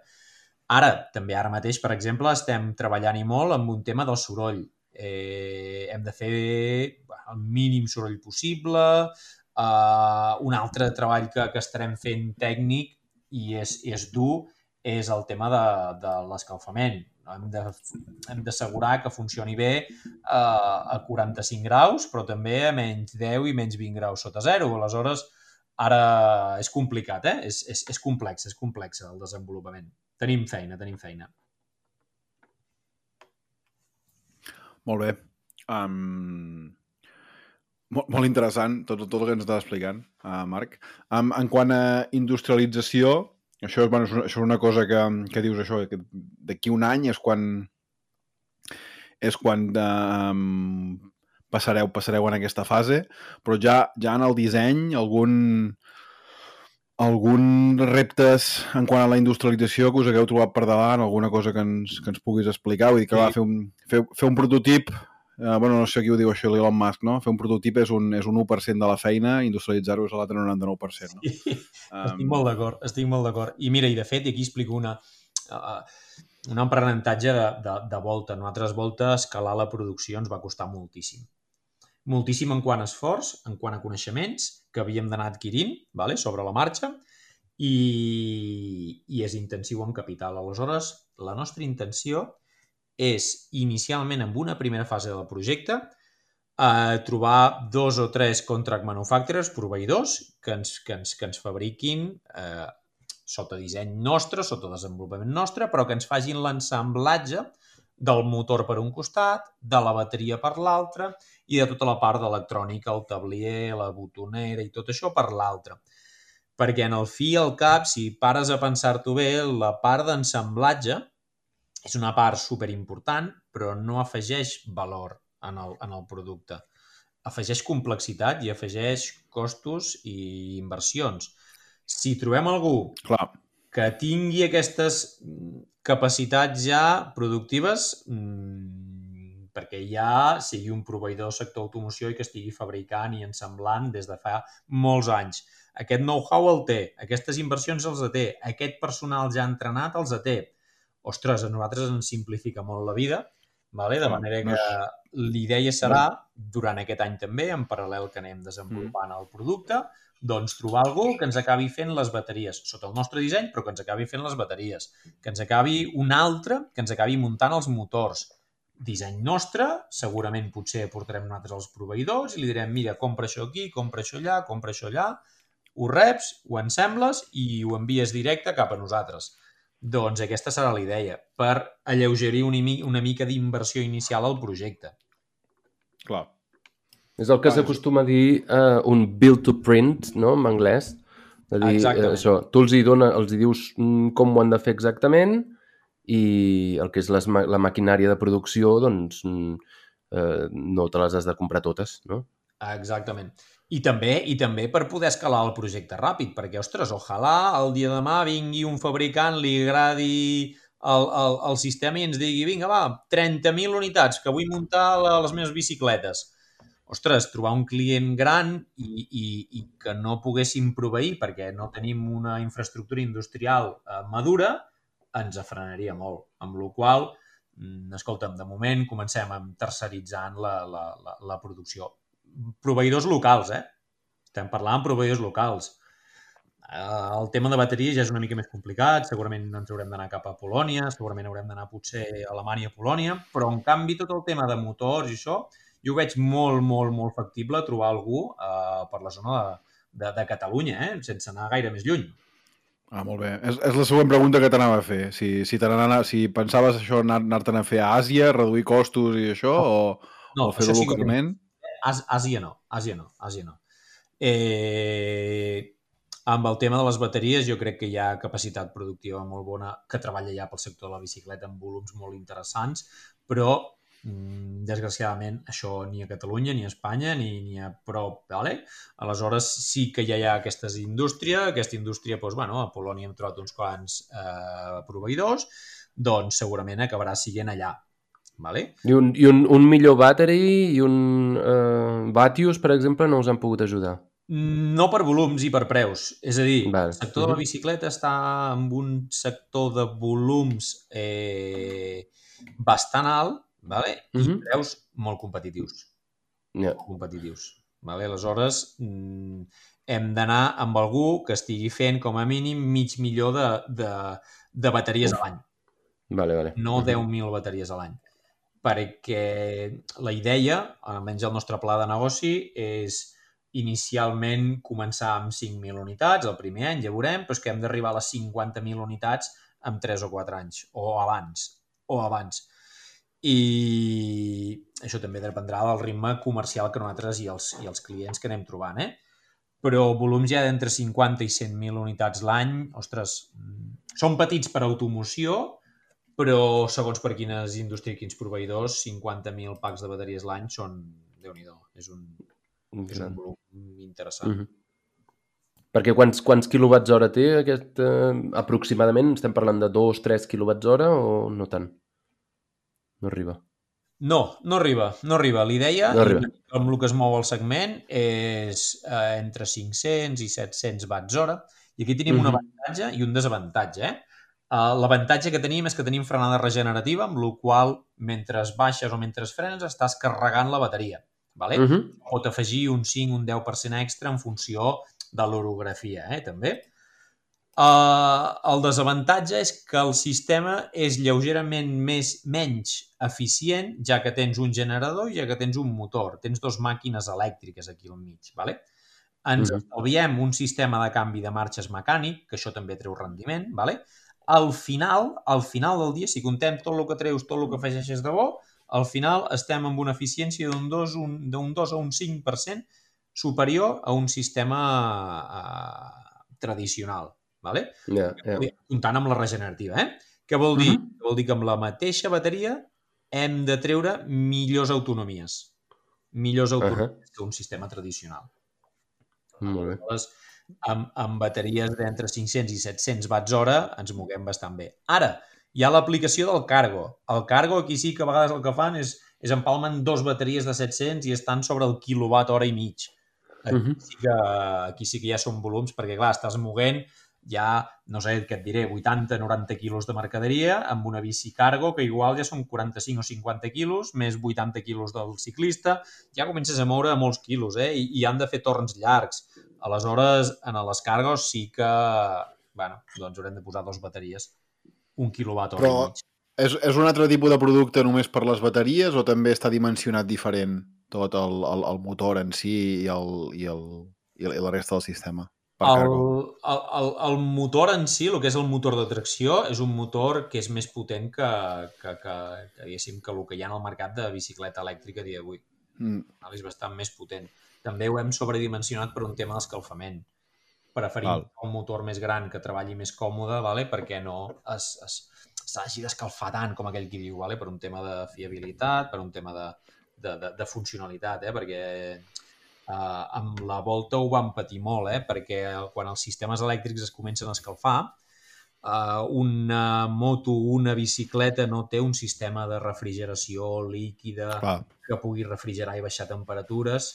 Ara, també ara mateix, per exemple, estem treballant i molt amb un tema del soroll. Eh, hem de fer el mínim soroll possible, eh, un altre treball que, que estarem fent tècnic i és, és dur és el tema de, de l'escalfament. hem d'assegurar que funcioni bé eh, a 45 graus, però també a menys 10 i menys 20 graus sota zero. Aleshores, ara és complicat, eh? És, és, és complex, és complex el desenvolupament. Tenim feina, tenim feina. Molt bé. Um, molt, molt interessant tot, tot el que ens estàs explicant, uh, Marc. Um, en quant a industrialització, això, bueno, és una- això és una cosa que, que dius això, que d'aquí un any és quan és quan um, passareu, passareu en aquesta fase, però ja, ja en el disseny algun algun reptes en quant a la industrialització que us hagueu trobat per davant, alguna cosa que ens, que ens puguis explicar? Vull dir que Sí. va fer un, fer, fer un prototip, eh, bueno, no sé qui ho diu això, l'Elon Musk, no? Fer un prototip és un, és un 1% de la feina, industrialitzar-ho és l'altre 99%, no? I, estic molt d'acord, estic molt d'acord. I mira, i de fet, aquí explico una, uh, un aprenentatge de, de, de volta. Nosaltres volta escalar la producció ens va costar moltíssim. Moltíssim en quant a esforç, en quant a coneixements que havíem d'anar adquirint vale, sobre la marxa i, i és intensiu en capital. Aleshores, la nostra intenció és inicialment amb una primera fase del projecte a trobar dos o tres contract manufacturers, proveïdors, que ens, que ens, que ens fabriquin eh, sota disseny nostre, sota desenvolupament nostre, però que ens facin l'ensamblatge del motor per un costat, de la bateria per l'altre i de tota la part d'electrònica, el tablier, la botonera i tot això per l'altre. Perquè en el fi i al cap, si pares a pensar-t'ho bé, la part d'ensamblatge és una part superimportant, però no afegeix valor en el, en el producte. Afegeix complexitat i afegeix costos i inversions. Si trobem algú Clar, que tingui aquestes capacitats ja productives, mmm, perquè ja sigui un proveïdor del sector automoció i que estigui fabricant i ensamblant des de fa molts anys. Aquest know-how el té, aquestes inversions els té, aquest personal ja entrenat els té. Ostres, a nosaltres ens simplifica molt la vida, vale? de manera que l'idea serà, durant aquest any també, en paral·lel que anem desenvolupant el producte, doncs trobar algú que ens acabi fent les bateries, sota el nostre disseny, però que ens acabi fent les bateries, que ens acabi un altre, que ens acabi muntant els motors. Disseny nostre, segurament potser portarem nosaltres els proveïdors i li direm, mira, compra això aquí, compra això allà, compra això allà, ho reps, ho ensembles i ho envies directe cap a nosaltres. Doncs aquesta serà la idea, per alleugerir una, mi- una mica d'inversió inicial al projecte. clar. És el que s'acostuma a dir uh, un build to print, no?, en anglès. De dir, eh, Exactament. això, tu els hi, dona, els hi dius mm, com ho han de fer exactament i el que és les, la maquinària de producció, doncs, mm, eh, no te les has de comprar totes, no? Exactament. I també i també per poder escalar el projecte ràpid, perquè, ostres, ojalà el dia de demà vingui un fabricant, li agradi el, el, el sistema i ens digui, vinga, va, 30.000 unitats, que vull muntar la, les meves bicicletes. Ostres, trobar un client gran i, i, i que no poguéssim proveir perquè no tenim una infraestructura industrial eh, madura, ens afrenaria molt. Amb la qual escolta'm, de moment comencem amb terceritzant la, la, la, la producció. Proveïdors locals, eh? Estem parlant proveïdors locals. Eh, El tema de bateries ja és una mica més complicat, segurament ens haurem d'anar cap a Polònia, segurament haurem d'anar potser a Alemanya, Polònia, però en canvi tot el tema de motors i això, jo ho veig molt, molt, molt factible trobar algú eh, per la zona de, de, de Catalunya, eh? sense anar gaire més lluny. Ah, molt bé. És, és la següent pregunta que t'anava a fer. Si, si, n'ana- si pensaves això anar- anar-te'n a fer a Àsia, reduir costos i això, o, No, o fer-ho sí que localment? Àsia no, Àsia no, Àsia no. Eh, amb el tema de les bateries jo crec que hi ha capacitat productiva molt bona que treballa ja pel sector de la bicicleta amb volums molt interessants, però desgraciadament això ni a Catalunya, ni a Espanya, ni, ni a prop, vale? Aleshores sí que ja hi ha aquesta indústria, aquesta indústria, doncs, bueno, a Polònia hem trobat uns quants eh, proveïdors, doncs segurament acabarà siguent allà. Vale? I un, i un, un millor battery i un uh, Vatius, per exemple, no us han pogut ajudar. No per volums i per preus. És a dir, Val. el sector de la bicicleta està en un sector de volums eh, bastant alt vale? i Mhm. preus molt competitius. Ja. Molt competitius. Vale? Aleshores, mm, hem d'anar amb algú que estigui fent com a mínim mig milió de, de, de bateries a l'any. Vale, vale. no Mhm. 10.000 bateries a l'any. Perquè la idea, almenys el nostre pla de negoci, és inicialment començar amb 5.000 unitats el primer any, ja veurem, però és que hem d'arribar a les 50.000 unitats en 3 o 4 anys, o abans, o abans. I això també dependrà del ritme comercial que nosaltres i els, i els clients que anem trobant, eh? Però volums ja d'entre 50 i 100.000 unitats l'any, ostres, mm, són petits per automoció, però segons per quines indústries i quins proveïdors, 50.000 packs de bateries l'any són, déu nhi és un, és un volum interessant. Mhm. Perquè quants, quants quilowatts hora té aquest, eh, aproximadament? Estem parlant de 2-3 quilowatts hora o no tant? No arriba. No, no arriba, no arriba. L'idea, No arriba. amb el que es mou el segment, és eh, entre 500 i 700 watts hora. I aquí tenim un Mhm. avantatge i un desavantatge. Eh? Uh, L'avantatge que tenim és que tenim frenada regenerativa, amb la qual mentre baixes o mentre frenes estàs carregant la bateria. Vale? Mhm. Pot afegir un 5, un 10% extra en funció de l'orografia, eh, també. Uh, el desavantatge és que el sistema és lleugerament més menys eficient, ja que tens un generador i ja que tens un motor. Tens dos màquines elèctriques aquí al mig. Vale? Ens Mhm. estalviem un sistema de canvi de marxes mecànic, que això també treu rendiment. Vale? Al final, al final del dia, si contem tot el que treus, tot el que afegeixes de bo, al final estem amb una eficiència d'un 2, un, d'un 2 a un 5% superior a un sistema uh, tradicional. Vale? Ja, ja. Comptant amb la regenerativa. Eh? Què vol dir? Mhm. Vol dir que amb la mateixa bateria hem de treure millors autonomies. Millors autonomies que un sistema tradicional. Molt bé. Aleshores, amb, amb bateries d'entre 500 i 700 watts hora ens moguem bastant bé. Ara, hi ha l'aplicació del cargo. El cargo aquí sí que a vegades el que fan és, és empalmen dos bateries de 700 i estan sobre el quilowatt hora i mig. Aquí, Mhm. sí que, aquí sí que ja són volums, perquè clar, estàs moguent ja, no sé què et diré, 80-90 quilos de mercaderia amb una bici cargo que igual ja són 45 o 50 quilos, més 80 quilos del ciclista, ja comences a moure molts quilos, eh? I, i han de fer torns llargs. Aleshores, en les cargos sí que, bueno, doncs haurem de posar dos bateries, un quilowatt hora Però-. És, és un altre tipus de producte només per les bateries o també està dimensionat diferent tot el, el, el motor en si i, el, i, el, i la resta del sistema? El, el, el, el motor en si, el que és el motor de tracció, és un motor que és més potent que, que, que, que, diguéssim, que el que hi ha en el mercat de bicicleta elèctrica dia d'avui. Mm? És bastant més potent. També ho hem sobredimensionat per un tema d'escalfament. Preferim Val. un motor més gran que treballi més còmode vale? perquè no es, es, s'hagi d'escalfar tant, com aquell qui diu, vale? per un tema de fiabilitat, per un tema de, de, de, de funcionalitat, eh? perquè eh, amb la volta ho vam patir molt, eh? perquè quan els sistemes elèctrics es comencen a escalfar, eh, una moto, una bicicleta no té un sistema de refrigeració líquida clar, que pugui refrigerar i baixar temperatures,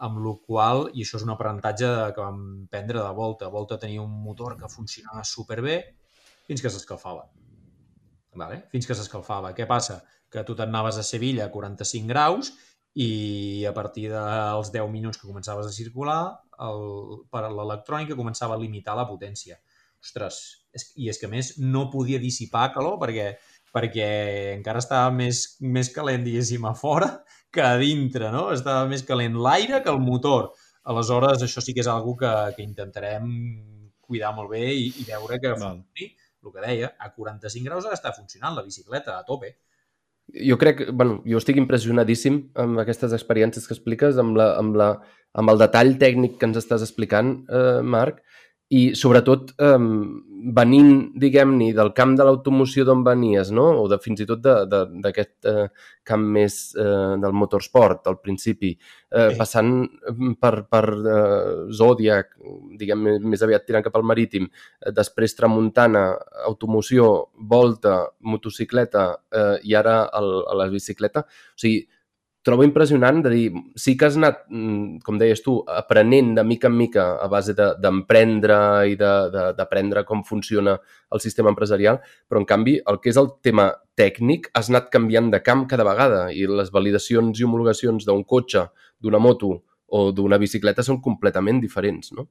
amb la qual, i això és un aprenentatge que vam prendre de Volta, Volta tenia un motor que funcionava superbé fins que s'escalfava. Vale? Fins que s'escalfava. Què passa? Que tu t'anaves a Sevilla a 45 graus i a partir dels 10 minuts que començaves a circular, el, per l'electrònica començava a limitar la potència. Ostres, és, i és que més no podia dissipar calor perquè perquè encara estava més, més calent, diguéssim, a fora que a dintre, no? Estava més calent l'aire que el motor. Aleshores, això sí que és algo que, que intentarem cuidar molt bé i, i veure que funcioni, el que deia, a 45 graus ha d'estar funcionant la bicicleta a tope. Jo crec, bueno, jo estic impressionadíssim amb aquestes experiències que expliques, amb, la, amb, la, amb el detall tècnic que ens estàs explicant, eh, Marc, i sobretot eh, venint, diguem-ne, del camp de l'automoció d'on venies, no? o de, fins i tot de- de- d'aquest eh, camp més eh, del motorsport al principi, eh, Sí. passant per, per eh, Zodiac, diguem, més aviat tirant cap al marítim, eh, després Tramuntana, automoció, volta, motocicleta eh, i ara el, a la bicicleta. O sigui, trobo impressionant de dir, sí que has anat, mm, com deies tu, aprenent de mica en mica a base de- d'emprendre i de- de- d'aprendre com funciona el sistema empresarial, però en canvi el que és el tema tècnic has anat canviant de camp cada vegada i les validacions i homologacions d'un cotxe, d'una moto o d'una bicicleta són completament diferents, no?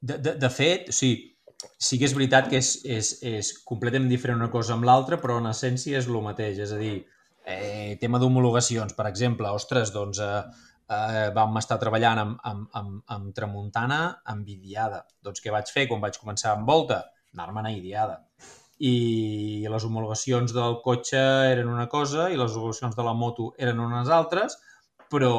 De, de, de fet, sigui, sí que és veritat que és, és, és completament diferent una cosa amb l'altra, però en essència és el mateix. És a dir, eh, tema d'homologacions, per exemple, ostres, doncs eh, eh, vam estar treballant amb, amb, amb, amb Tramuntana amb Idiada. Doncs què vaig fer quan vaig començar amb Volta? Anar-me'n a Idiada. I les homologacions del cotxe eren una cosa i les homologacions de la moto eren unes altres, però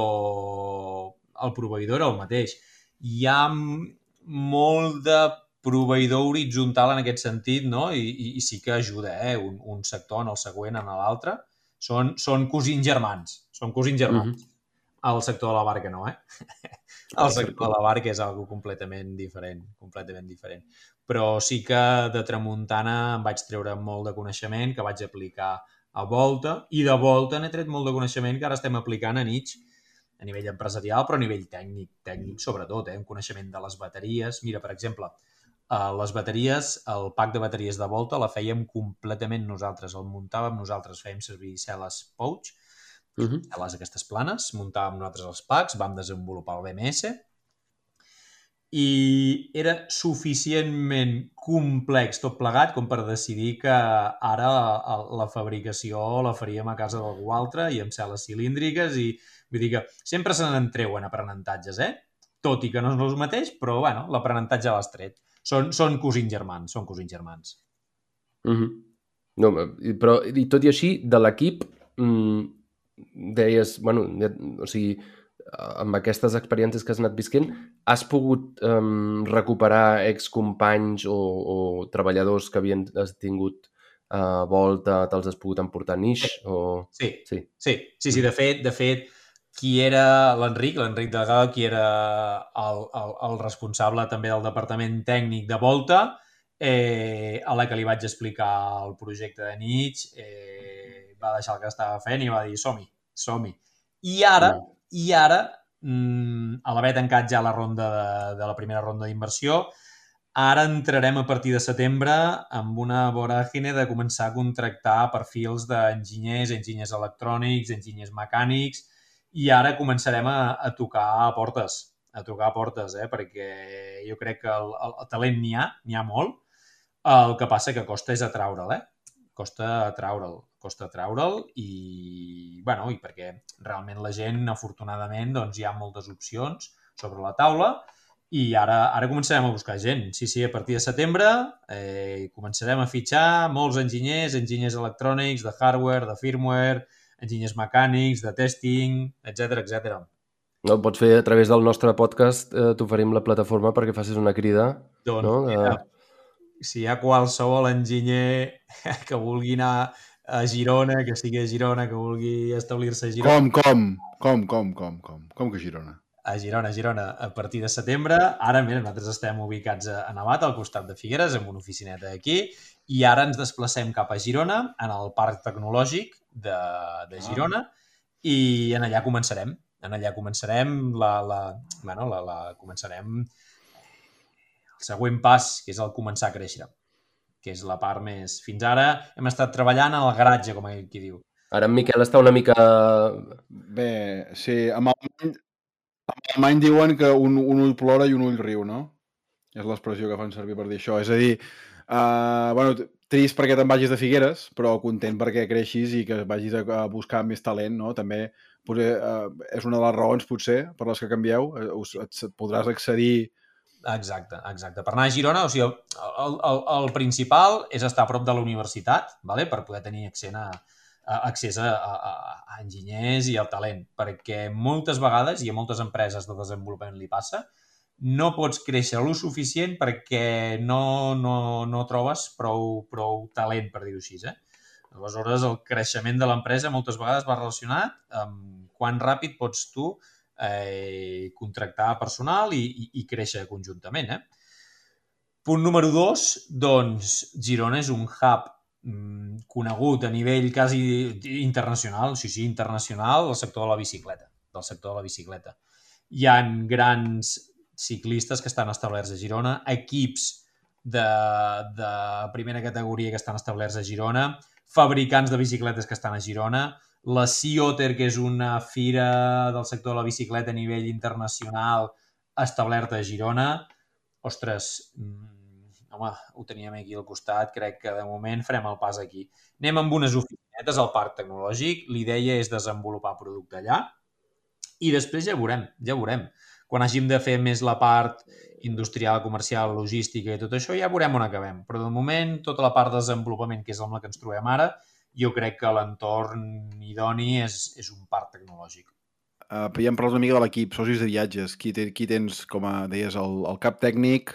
el proveïdor era el mateix. Hi ha molt de proveïdor horitzontal en aquest sentit, no? I, i, i sí que ajuda, eh? Un, un sector en el següent, en l'altre. Són, són cosins germans, són cosins germans. Mm -hmm. El sector de la barca no, eh? El sector de la barca és algo completament diferent, completament diferent. Però sí que de tramuntana em vaig treure molt de coneixement que vaig aplicar a Volta i de Volta n'he tret molt de coneixement que ara estem aplicant a Nietzsche a nivell empresarial, però a nivell tècnic, tècnic sobretot, eh? un coneixement de les bateries. Mira, per exemple, Uh, les bateries, el pack de bateries de volta la fèiem completament nosaltres, el muntàvem nosaltres, fèiem servir cel·les Pouch, uh -huh. cel·les aquestes planes, muntàvem nosaltres els packs, vam desenvolupar el BMS i era suficientment complex tot plegat com per decidir que ara la fabricació la faríem a casa d'algú altre i amb cel·les cilíndriques i vull dir que sempre se n'entreuen aprenentatges, eh? Tot i que no és el mateix, però bueno, l'aprenentatge l'has tret són, són cosins germans, són cosins germans. Mm -hmm. no, però, i tot i així, de l'equip, mm, deies, bueno, o sigui, amb aquestes experiències que has anat visquent, has pogut um, recuperar excompanys o, o treballadors que havien tingut uh, volta, te'ls has pogut emportar a Nix? Sí. O... Sí. sí, sí, sí, sí, de fet, de fet, qui era l'Enric, l'Enric Delgado, qui era el, el, el responsable també del departament tècnic de Volta, eh, a la que li vaig explicar el projecte de Nietzsche, eh, va deixar el que estava fent i va dir som-hi, som-hi. I ara, mm. i ara, mm, a l'haver tancat ja la ronda de, de la primera ronda d'inversió, ara entrarem a partir de setembre amb una voràgine de començar a contractar perfils d'enginyers, enginyers electrònics, enginyers mecànics, i ara començarem a, a tocar a portes, a tocar a portes, eh? perquè jo crec que el, el, el talent n'hi ha, n'hi ha molt, el que passa que costa és atraure'l, eh? Costa atraure'l, costa atraure'l i, bueno, i perquè realment la gent, afortunadament, doncs hi ha moltes opcions sobre la taula i ara, ara començarem a buscar gent. Sí, sí, a partir de setembre eh, començarem a fitxar molts enginyers, enginyers electrònics, de hardware, de firmware, enginyers mecànics, de testing, etc etc. No, pots fer a través del nostre podcast, eh, t'oferim la plataforma perquè facis una crida. Doncs, no? de... mira, si hi ha qualsevol enginyer que vulgui anar a Girona, que sigui a Girona, que vulgui establir-se a Girona... Com, com? Com, com, com, com? Com que Girona? A Girona, a Girona, a partir de setembre. Ara, mira, nosaltres estem ubicats a Navat, al costat de Figueres, amb una oficineta aquí, i ara ens desplacem cap a Girona, en el Parc Tecnològic, de, de ah. Girona ah. i en allà començarem. En allà començarem la, la, bueno, la, la, començarem el següent pas, que és el començar a créixer, que és la part més... Fins ara hem estat treballant al garatge, com qui diu. Ara en Miquel està una mica... Bé, sí, amb el, amb alemany diuen que un, un ull plora i un ull riu, no? És l'expressió que fan servir per dir això. És a dir, uh, bueno, trist perquè te'n vagis de Figueres, però content perquè creixis i que vagis a, buscar més talent, no? També potser, uh, és una de les raons, potser, per les que canvieu. Uh, us, et, podràs accedir... Exacte, exacte. Per anar a Girona, o sigui, el, el, el principal és estar a prop de la universitat, vale? per poder tenir accés a, a, accés a, a, a enginyers i al talent, perquè moltes vegades, i a moltes empreses de desenvolupament li passa, no pots créixer lo suficient perquè no, no, no trobes prou, prou talent, per dir-ho així. Eh? Aleshores, el creixement de l'empresa moltes vegades va relacionat amb quan ràpid pots tu eh, contractar personal i, i, i créixer conjuntament. Eh? Punt número dos, doncs, Girona és un hub mm, conegut a nivell quasi internacional, sí, sí, internacional, del sector de la bicicleta, del sector de la bicicleta. Hi han grans ciclistes que estan establerts a Girona, equips de, de primera categoria que estan establerts a Girona, fabricants de bicicletes que estan a Girona, la Sea que és una fira del sector de la bicicleta a nivell internacional establerta a Girona. Ostres, mm, home, ho teníem aquí al costat, crec que de moment farem el pas aquí. Anem amb unes oficinetes al parc tecnològic, l'idea és desenvolupar producte allà i després ja veurem, ja veurem. Quan hàgim de fer més la part industrial, comercial, logística i tot això, ja veurem on acabem. Però de moment, tota la part de desenvolupament, que és amb la que ens trobem ara, jo crec que l'entorn idoni és, és un parc tecnològic. Uh, ja hem parlat una mica de l'equip, socis de viatges. Qui, te, qui tens, com a deies, el, el cap tècnic,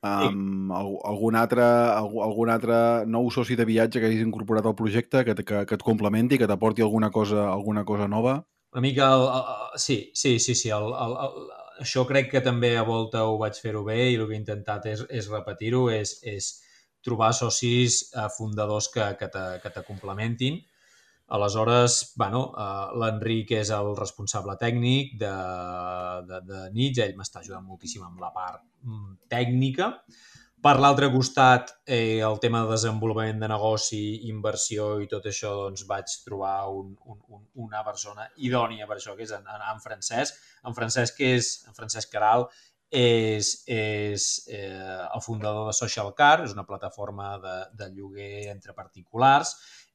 um, sí. algun, altre, algun, algun altre nou soci de viatge que hagis incorporat al projecte, que, que, que et complementi, que t'aporti alguna cosa, alguna cosa nova? Una mica... El, el, el, sí, sí, sí, sí. El, el, el, això crec que també a volta ho vaig fer-ho bé i el que he intentat és, és repetir-ho, és, és trobar socis eh, fundadors que, que, te, que te complementin Aleshores, bueno, uh, l'Enric és el responsable tècnic de, de, de Nits, ell m'està ajudant moltíssim amb la part mm, tècnica. Per l'altre costat, eh, el tema de desenvolupament de negoci, inversió i tot això, doncs vaig trobar un, un, un, una persona idònia per això, que és en, en, en Francesc. En Francesc, és, en Francesc Caral és, és eh, el fundador de Social Car, és una plataforma de, de lloguer entre particulars,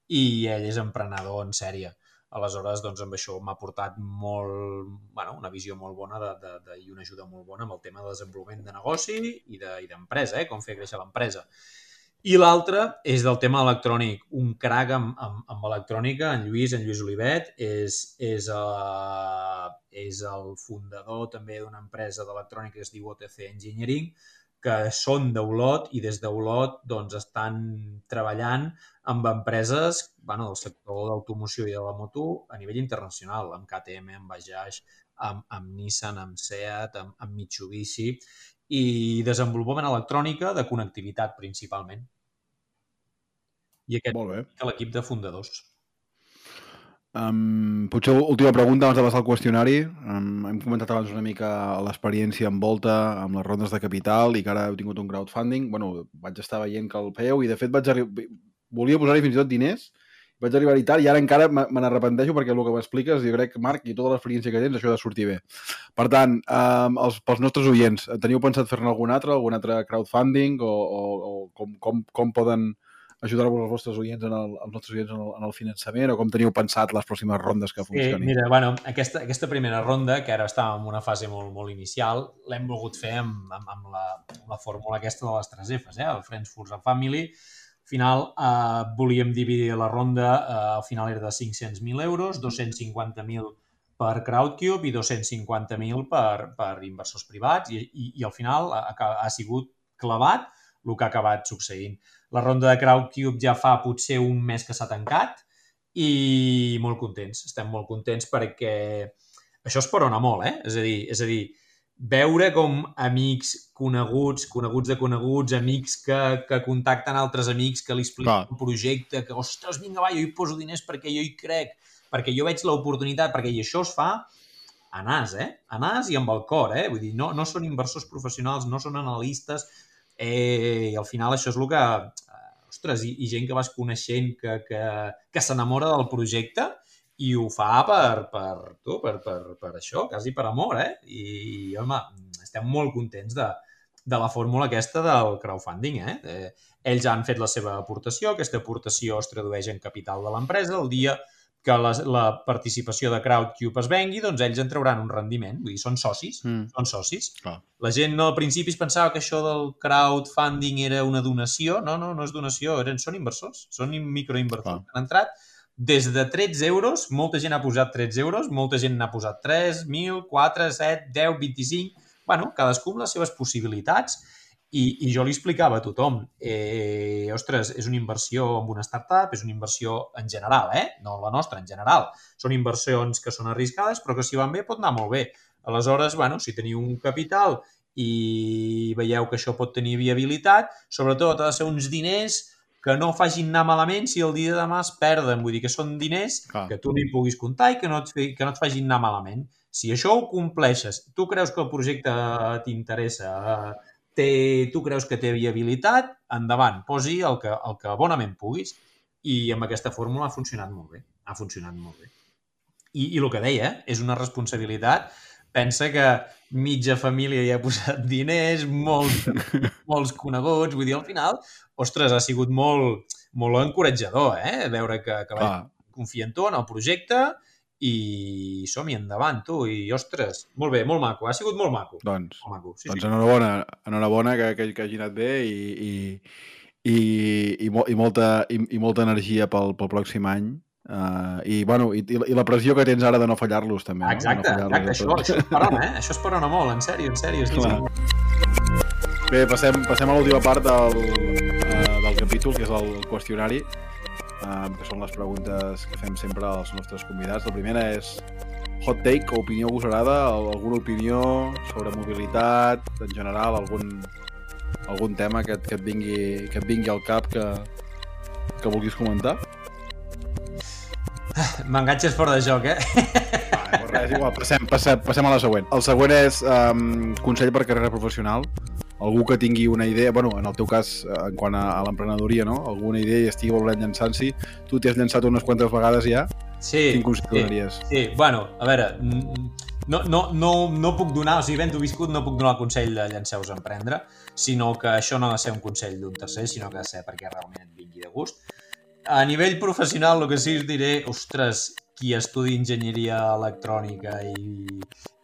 i ell és emprenedor en sèrie. Aleshores, doncs, amb això m'ha portat molt, bueno, una visió molt bona de, de, de, i una ajuda molt bona amb el tema de desenvolupament de negoci i d'empresa, de, eh? com fer créixer l'empresa. I l'altre és del tema electrònic. Un crac amb, amb, amb electrònica, en Lluís, en Lluís Olivet, és, és, uh, és el fundador també d'una empresa d'electrònica que es diu OTC Engineering, que són d'Olot i des d'Olot doncs, estan treballant amb empreses bueno, del sector d'automoció i de la moto a nivell internacional, amb KTM, amb Bajaj, amb, amb Nissan, amb Seat, amb, amb Mitsubishi i desenvolupament electrònica de connectivitat principalment. I aquest és l'equip de fundadors. Um, potser última pregunta abans de passar al qüestionari. Um, hem comentat abans una mica l'experiència en volta amb les rondes de capital i que ara heu tingut un crowdfunding. bueno, vaig estar veient que el fèieu i de fet vaig volia posar-hi fins i tot diners vaig arribar-hi tard i ara encara me n'arrepenteixo perquè el que m'expliques, jo crec, Marc, i tota l'experiència que tens, això ha de sortir bé. Per tant, um, els, pels nostres oients, teniu pensat fer-ne algun altre, algun altre crowdfunding o, o, o com, com, com poden ajudar-vos els vostres oients en el, els nostres oients en el, en el finançament o com teniu pensat les pròximes rondes que funcionin? Sí, mira, bueno, aquesta, aquesta primera ronda, que ara estava en una fase molt, molt inicial, l'hem volgut fer amb, amb, amb, la, amb la fórmula aquesta de les tres Fs, eh? el Friends, Foods and Family. Al final eh, volíem dividir la ronda, eh, al final era de 500.000 euros, 250.000 per Crowdcube i 250.000 per, per inversors privats i, i, i al final ha, ha sigut clavat el que ha acabat succeint. La ronda de Crowdcube ja fa potser un mes que s'ha tancat i molt contents. Estem molt contents perquè això es porona molt, eh? És a dir, és a dir veure com amics coneguts, coneguts de coneguts, amics que, que contacten altres amics, que li expliquen un projecte, que, ostres, vinga, va, jo hi poso diners perquè jo hi crec, perquè jo veig l'oportunitat, perquè i això es fa a nas, eh? A nas i amb el cor, eh? Vull dir, no, no són inversors professionals, no són analistes, eh, i al final això és el que ostres, i, i gent que vas coneixent que, que, que s'enamora del projecte i ho fa per, per, tu, per, per, per això, quasi per amor, eh? I, i home, estem molt contents de, de la fórmula aquesta del crowdfunding. Eh? eh? Ells han fet la seva aportació, aquesta aportació es tradueix en capital de l'empresa. El dia que la, la participació de Crowdcube es vengui, doncs ells en trauran un rendiment. Vull dir, són socis, mm. són socis. Clar. La gent no, al principi es pensava que això del crowdfunding era una donació. No, no, no és donació, eren, són inversors, són microinversors. Clar. Han entrat des de 13 euros, molta gent ha posat 13 euros, molta gent n'ha posat 3, 1.000, 4, 7, 10, 25... Bueno, cadascú amb les seves possibilitats i, I jo li explicava a tothom, eh, ostres, és una inversió en una startup, és una inversió en general, eh? no la nostra, en general. Són inversions que són arriscades, però que si van bé pot anar molt bé. Aleshores, bueno, si teniu un capital i veieu que això pot tenir viabilitat, sobretot ha de ser uns diners que no facin anar malament si el dia de demà es perden. Vull dir que són diners Clar. que tu no hi puguis comptar i que no, et, que no et facin anar malament. Si això ho compleixes, tu creus que el projecte t'interessa, té, tu creus que té viabilitat, endavant, posi el que, el que bonament puguis i amb aquesta fórmula ha funcionat molt bé. Ha funcionat molt bé. I, i el que deia, és una responsabilitat pensa que mitja família hi ha posat diners, molts, molts coneguts, vull dir, al final, ostres, ha sigut molt, molt encoratjador, eh? Veure que, que Clar. confia en tu, en el projecte, i som-hi endavant, tu, i ostres, molt bé, molt maco, ha sigut molt maco. Doncs, Molt maco, sí, doncs sí. enhorabona, enhorabona que, que, que hagi anat bé i, i, i, i, mo, i, molta, i, i molta energia pel, pel pròxim any. Uh, i, bueno, i, i, la- pressió que tens ara de no fallar-los també. Exacte, no? Exacte, això, això esperona, eh? Això esperona molt, en sèrio, en sèrio. Sí. Bé, passem, passem a l'última part del, uh, del capítol, que és el qüestionari, uh, que són les preguntes que fem sempre als nostres convidats. La primera és hot take o opinió gosarada, al- alguna opinió sobre mobilitat, en general, algun, algun tema que, que, et vingui, que et vingui al cap que, que vulguis comentar? M'enganxes fora de joc, eh? Ah, però res, igual, passem, passem, passem a la següent. El següent és um, consell per carrera professional. Algú que tingui una idea, bueno, en el teu cas, eh, en quant a, a l'emprenedoria, no? Alguna idea i estigui volent llançant-s'hi. Tu t'hi has llançat unes quantes vegades ja. Sí, Quin consell sí, donaries? sí. Bueno, a veure, mm, no, no, no, no puc donar, o sigui, ben viscut, no puc donar el consell de llanceu-vos a emprendre, sinó que això no ha de ser un consell d'un tercer, sinó que ha de ser perquè realment et vingui de gust. A nivell professional, el que sí us diré, ostres, qui estudi enginyeria electrònica i,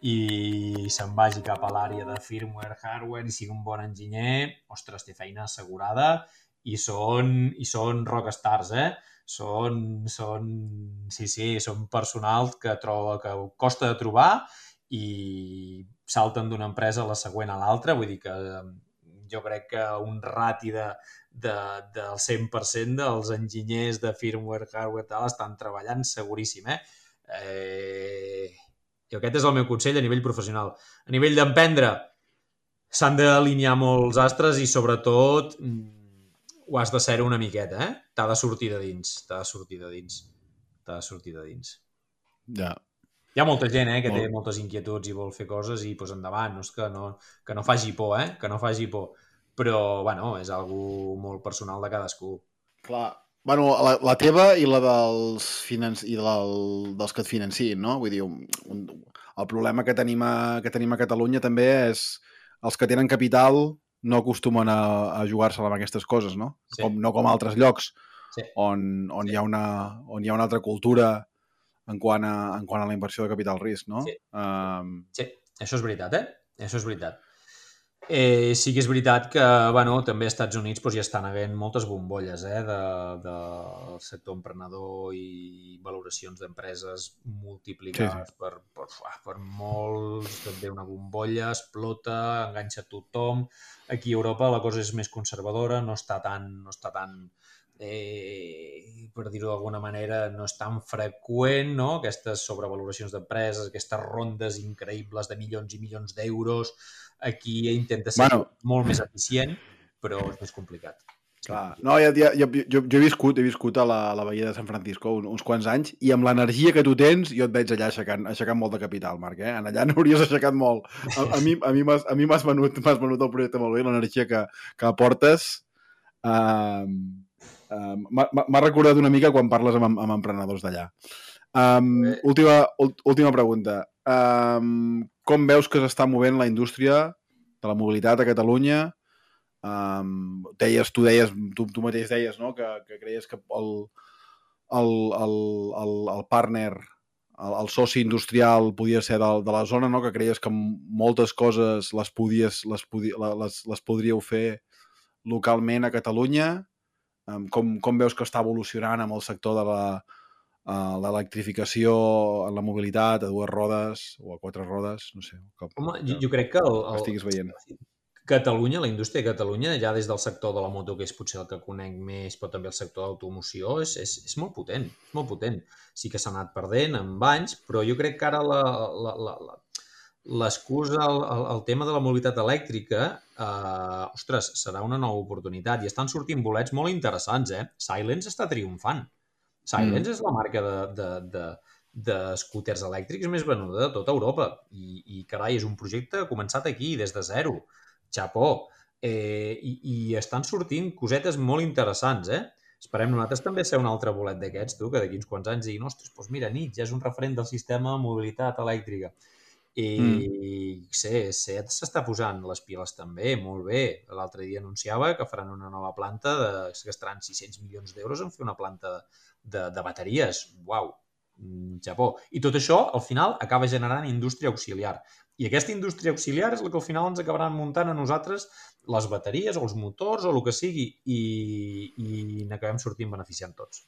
i se'n vagi cap a l'àrea de firmware, hardware i sigui un bon enginyer, ostres, té feina assegurada i són, i són rockstars, eh? Són, són, sí, sí, són personals que troba que costa de trobar i salten d'una empresa a la següent a l'altra, vull dir que jo crec que un rati de, de, del 100% dels enginyers de firmware, hardware, tal, estan treballant seguríssim, eh? eh? I aquest és el meu consell a nivell professional. A nivell d'emprendre, s'han d'alinear molts astres i, sobretot, mm, ho has de ser una miqueta, eh? T'ha de sortir de dins, t'ha de sortir de dins, t'ha de sortir de dins. Ja. Hi ha molta gent eh, que té Molt. moltes inquietuds i vol fer coses i pues, endavant, no és que no, que no faci por, eh? que no faci por. Però, bueno, és algo molt personal de cadascú. Clar. Bueno, la, la teva i la dels, financi... i del, dels que et financin, no? Vull dir, un, un, el problema que tenim, a, que tenim a Catalunya també és els que tenen capital no acostumen a, a jugar-se amb aquestes coses, no? Sí. Com, no com a altres llocs Sí. on, on, Sí. hi ha una, on hi ha una altra cultura en quant a, en quant a la inversió de capital risc, no? Sí. Um, Sí, això és veritat, eh? Això és veritat. Eh, sí que és veritat que, bueno, també als Estats Units doncs, ja estan havent moltes bombolles eh, de, de, del sector emprenedor i valoracions d'empreses multiplicades Sí, Per, per, uah, per molts, també una bombolla, explota, enganxa tothom. Aquí a Europa la cosa és més conservadora, no està tan, no està tan eh, per dir-ho d'alguna manera, no és tan freqüent, no?, aquestes sobrevaloracions d'empreses, aquestes rondes increïbles de milions i milions d'euros. Aquí intenta ser Bueno. molt més eficient, però és més complicat. Clar. No, ja, ja, ja, jo, jo he viscut, he viscut a la, a la Bahia de San Francisco un, uns quants anys i amb l'energia que tu tens jo et veig allà aixecant, aixecant molt de capital, Marc, eh? En allà n'hauries aixecat molt. A, a mi, a mi m'has a mi m'has venut, m'has venut el projecte molt bé, l'energia que, que aportes uh, uh, m'ha recordat una mica quan parles amb, amb emprenedors d'allà. Um, Bé. última, última pregunta. Um, com veus que s'està movent la indústria de la mobilitat a Catalunya Um, deies, tu deies, tu, tu mateix deies, no?, que, que creies que el, el, el, el, el partner, el, el soci industrial podia ser de, de la zona, no?, que creies que moltes coses les, podies, les, podi, les, les podríeu fer localment a Catalunya. Um, com, com veus que està evolucionant amb el sector de la uh, l'electrificació en la mobilitat a dues rodes o a quatre rodes, no sé, que, Home, jo, jo crec que el, el, estiguis veient. Catalunya, la indústria de Catalunya, ja des del sector de la moto, que és potser el que conec més, però també el sector d'automoció, és, és, és molt potent, és molt potent. Sí que s'ha anat perdent amb anys, però jo crec que ara la, la, la, la, l'excusa, el, el, el tema de la mobilitat elèctrica, eh, ostres, serà una nova oportunitat i estan sortint bolets molt interessants, eh? Silence està triomfant. Silence mm. és la marca de, de, de, de scooters elèctrics més venuda de tota Europa i, i carai, és un projecte començat aquí, des de zero. Xapó. Eh, i, I estan sortint cosetes molt interessants, eh? Esperem nosaltres també ser un altre bolet d'aquests, tu, que d'aquí uns quants anys diguin, ostres, doncs mira, ja és un referent del sistema de mobilitat elèctrica. I Mm. sé, Seat s'està posant les piles també, molt bé. L'altre dia anunciava que faran una nova planta de, que gastaran 600 milions d'euros en fer una planta de, de bateries. Uau, Mm, Japó. I tot això, al final, acaba generant indústria auxiliar. I aquesta indústria auxiliar és la que al final ens acabaran muntant a nosaltres les bateries o els motors o el que sigui i, i n'acabem sortint beneficiant tots.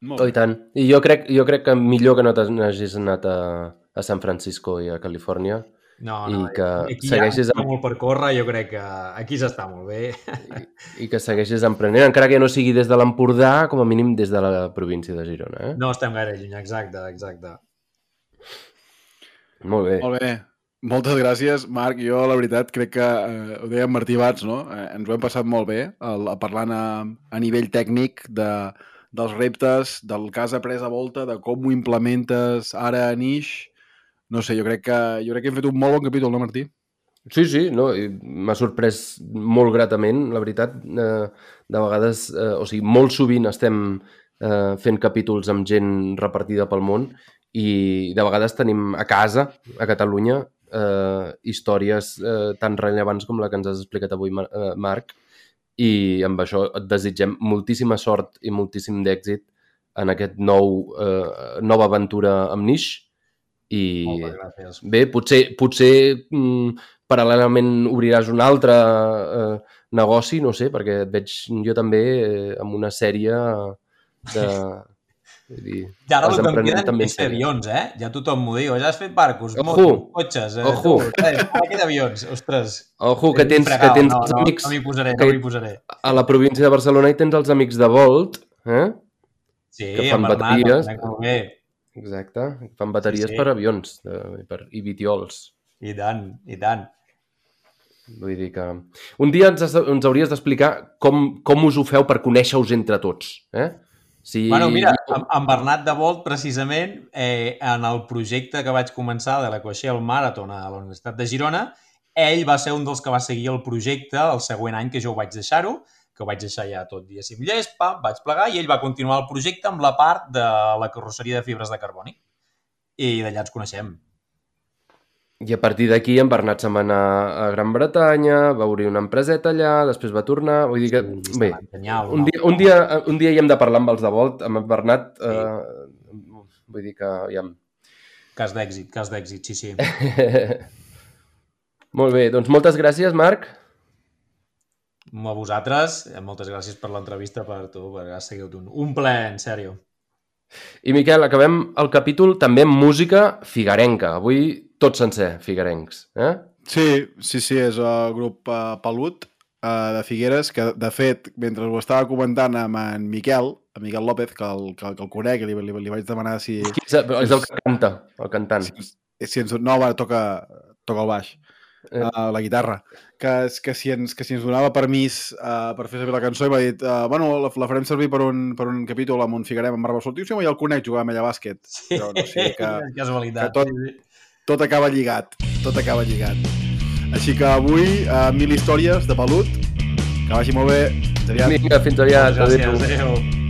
Molt Oh, i tant. I jo crec, jo crec que millor que no t'hagis anat a, a San Francisco i a Califòrnia No, I no, que aquí segueixis hi ha molt per córrer, jo crec que aquí s'està molt bé. i, i que segueixis emprenent, encara que no sigui des de l'Empordà, com a mínim des de la província de Girona. Eh? No estem gaire lluny, exacte, exacte. Molt bé. Molt bé. Moltes gràcies, Marc. Jo, la veritat, crec que, eh, ho deia Martí Bats, no? Eh, ens ho hem passat molt bé, el, parlant a, a nivell tècnic de, dels reptes, del cas après a volta, de com ho implementes ara a Nix. No sé, jo crec que, jo crec que hem fet un molt bon capítol, no, Martí? Sí, sí, no, m'ha sorprès molt gratament, la veritat. Eh, de vegades, eh, o sigui, molt sovint estem eh, fent capítols amb gent repartida pel món i de vegades tenim a casa, a Catalunya, eh, històries eh, tan rellevants com la que ens has explicat avui, eh, Marc, i amb això et desitgem moltíssima sort i moltíssim d'èxit en aquest nou, eh, nova aventura amb Nix i Moltes gràcies. bé, potser, potser mm, paral·lelament obriràs un altre eh, negoci, no sé, perquè et veig jo també eh, amb una sèrie de... Dir, I ara el que em queden és fer avions, eh? Ja tothom m'ho diu. Ja has fet barcos, Ojo. motos, cotxes... Eh, Ojo. Tu, eh, ara queda avions, ostres. Ojo, que tens, que tens no, no, amics No m'hi posaré, que- no m'hi posaré. a la província de Barcelona i tens els amics de Volt, eh? Sí, que fan en Bernat, Exacte, fan bateries Sí, sí. per avions de, per, i vitiols. I tant, i tant. Vull dir que... Un dia ens, ens hauries d'explicar com, com us ho feu per conèixer-vos entre tots, eh? Si... Bueno, mira, en, Bernat de Volt, precisament, eh, en el projecte que vaig començar de l'Equaxial Marathon a la Universitat de Girona, ell va ser un dels que va seguir el projecte el següent any que jo ho vaig deixar-ho, que ho vaig deixar ja tot diguéssim llest, pam, vaig plegar, i ell va continuar el projecte amb la part de la carrosseria de fibres de carboni. I d'allà ens coneixem. I a partir d'aquí en Bernat se'n va anar a Gran Bretanya, va obrir una empreseta allà, després va tornar... Vull dir que, Sí, bé, un dia, un, dia, un dia hi hem de parlar amb els de Volt, amb en Bernat, eh, vull dir que... Aviam. Cas d'èxit, cas d'èxit, sí, sí. Molt bé, doncs moltes gràcies, Marc. A vosaltres, eh, moltes gràcies per l'entrevista, per tu, perquè has sigut un, un ple, en sèrio. I Miquel, acabem el capítol també amb música figarenca. Avui tot sencer, figarencs. Eh? Sí, sí, sí, és el grup uh, Pelut uh, de Figueres, que de fet, mentre ho estava comentant amb en Miquel, en Miquel López, que el, que, que el conec, li, li, li vaig demanar si, És, és el que canta, el cantant. si, si ens... No, va, toca, toca el baix. Uh, la guitarra. Que, és- que, si ens, que si ens donava permís uh, per fer servir la cançó i m'ha dit uh, bueno, la, la farem servir per un, per un capítol amb un Figuerem amb Barba Sol. Sí, home, ja el conec, jugava amb ella a bàsquet. Però no sé, que, Casualitat. que tot- sí, sí. tot acaba lligat, tot acaba lligat. Així que avui, uh, mil històries de pelut, que vagi molt bé. Fins aviat. Vinga, fins aviat. Gràcies, Adéu. adéu.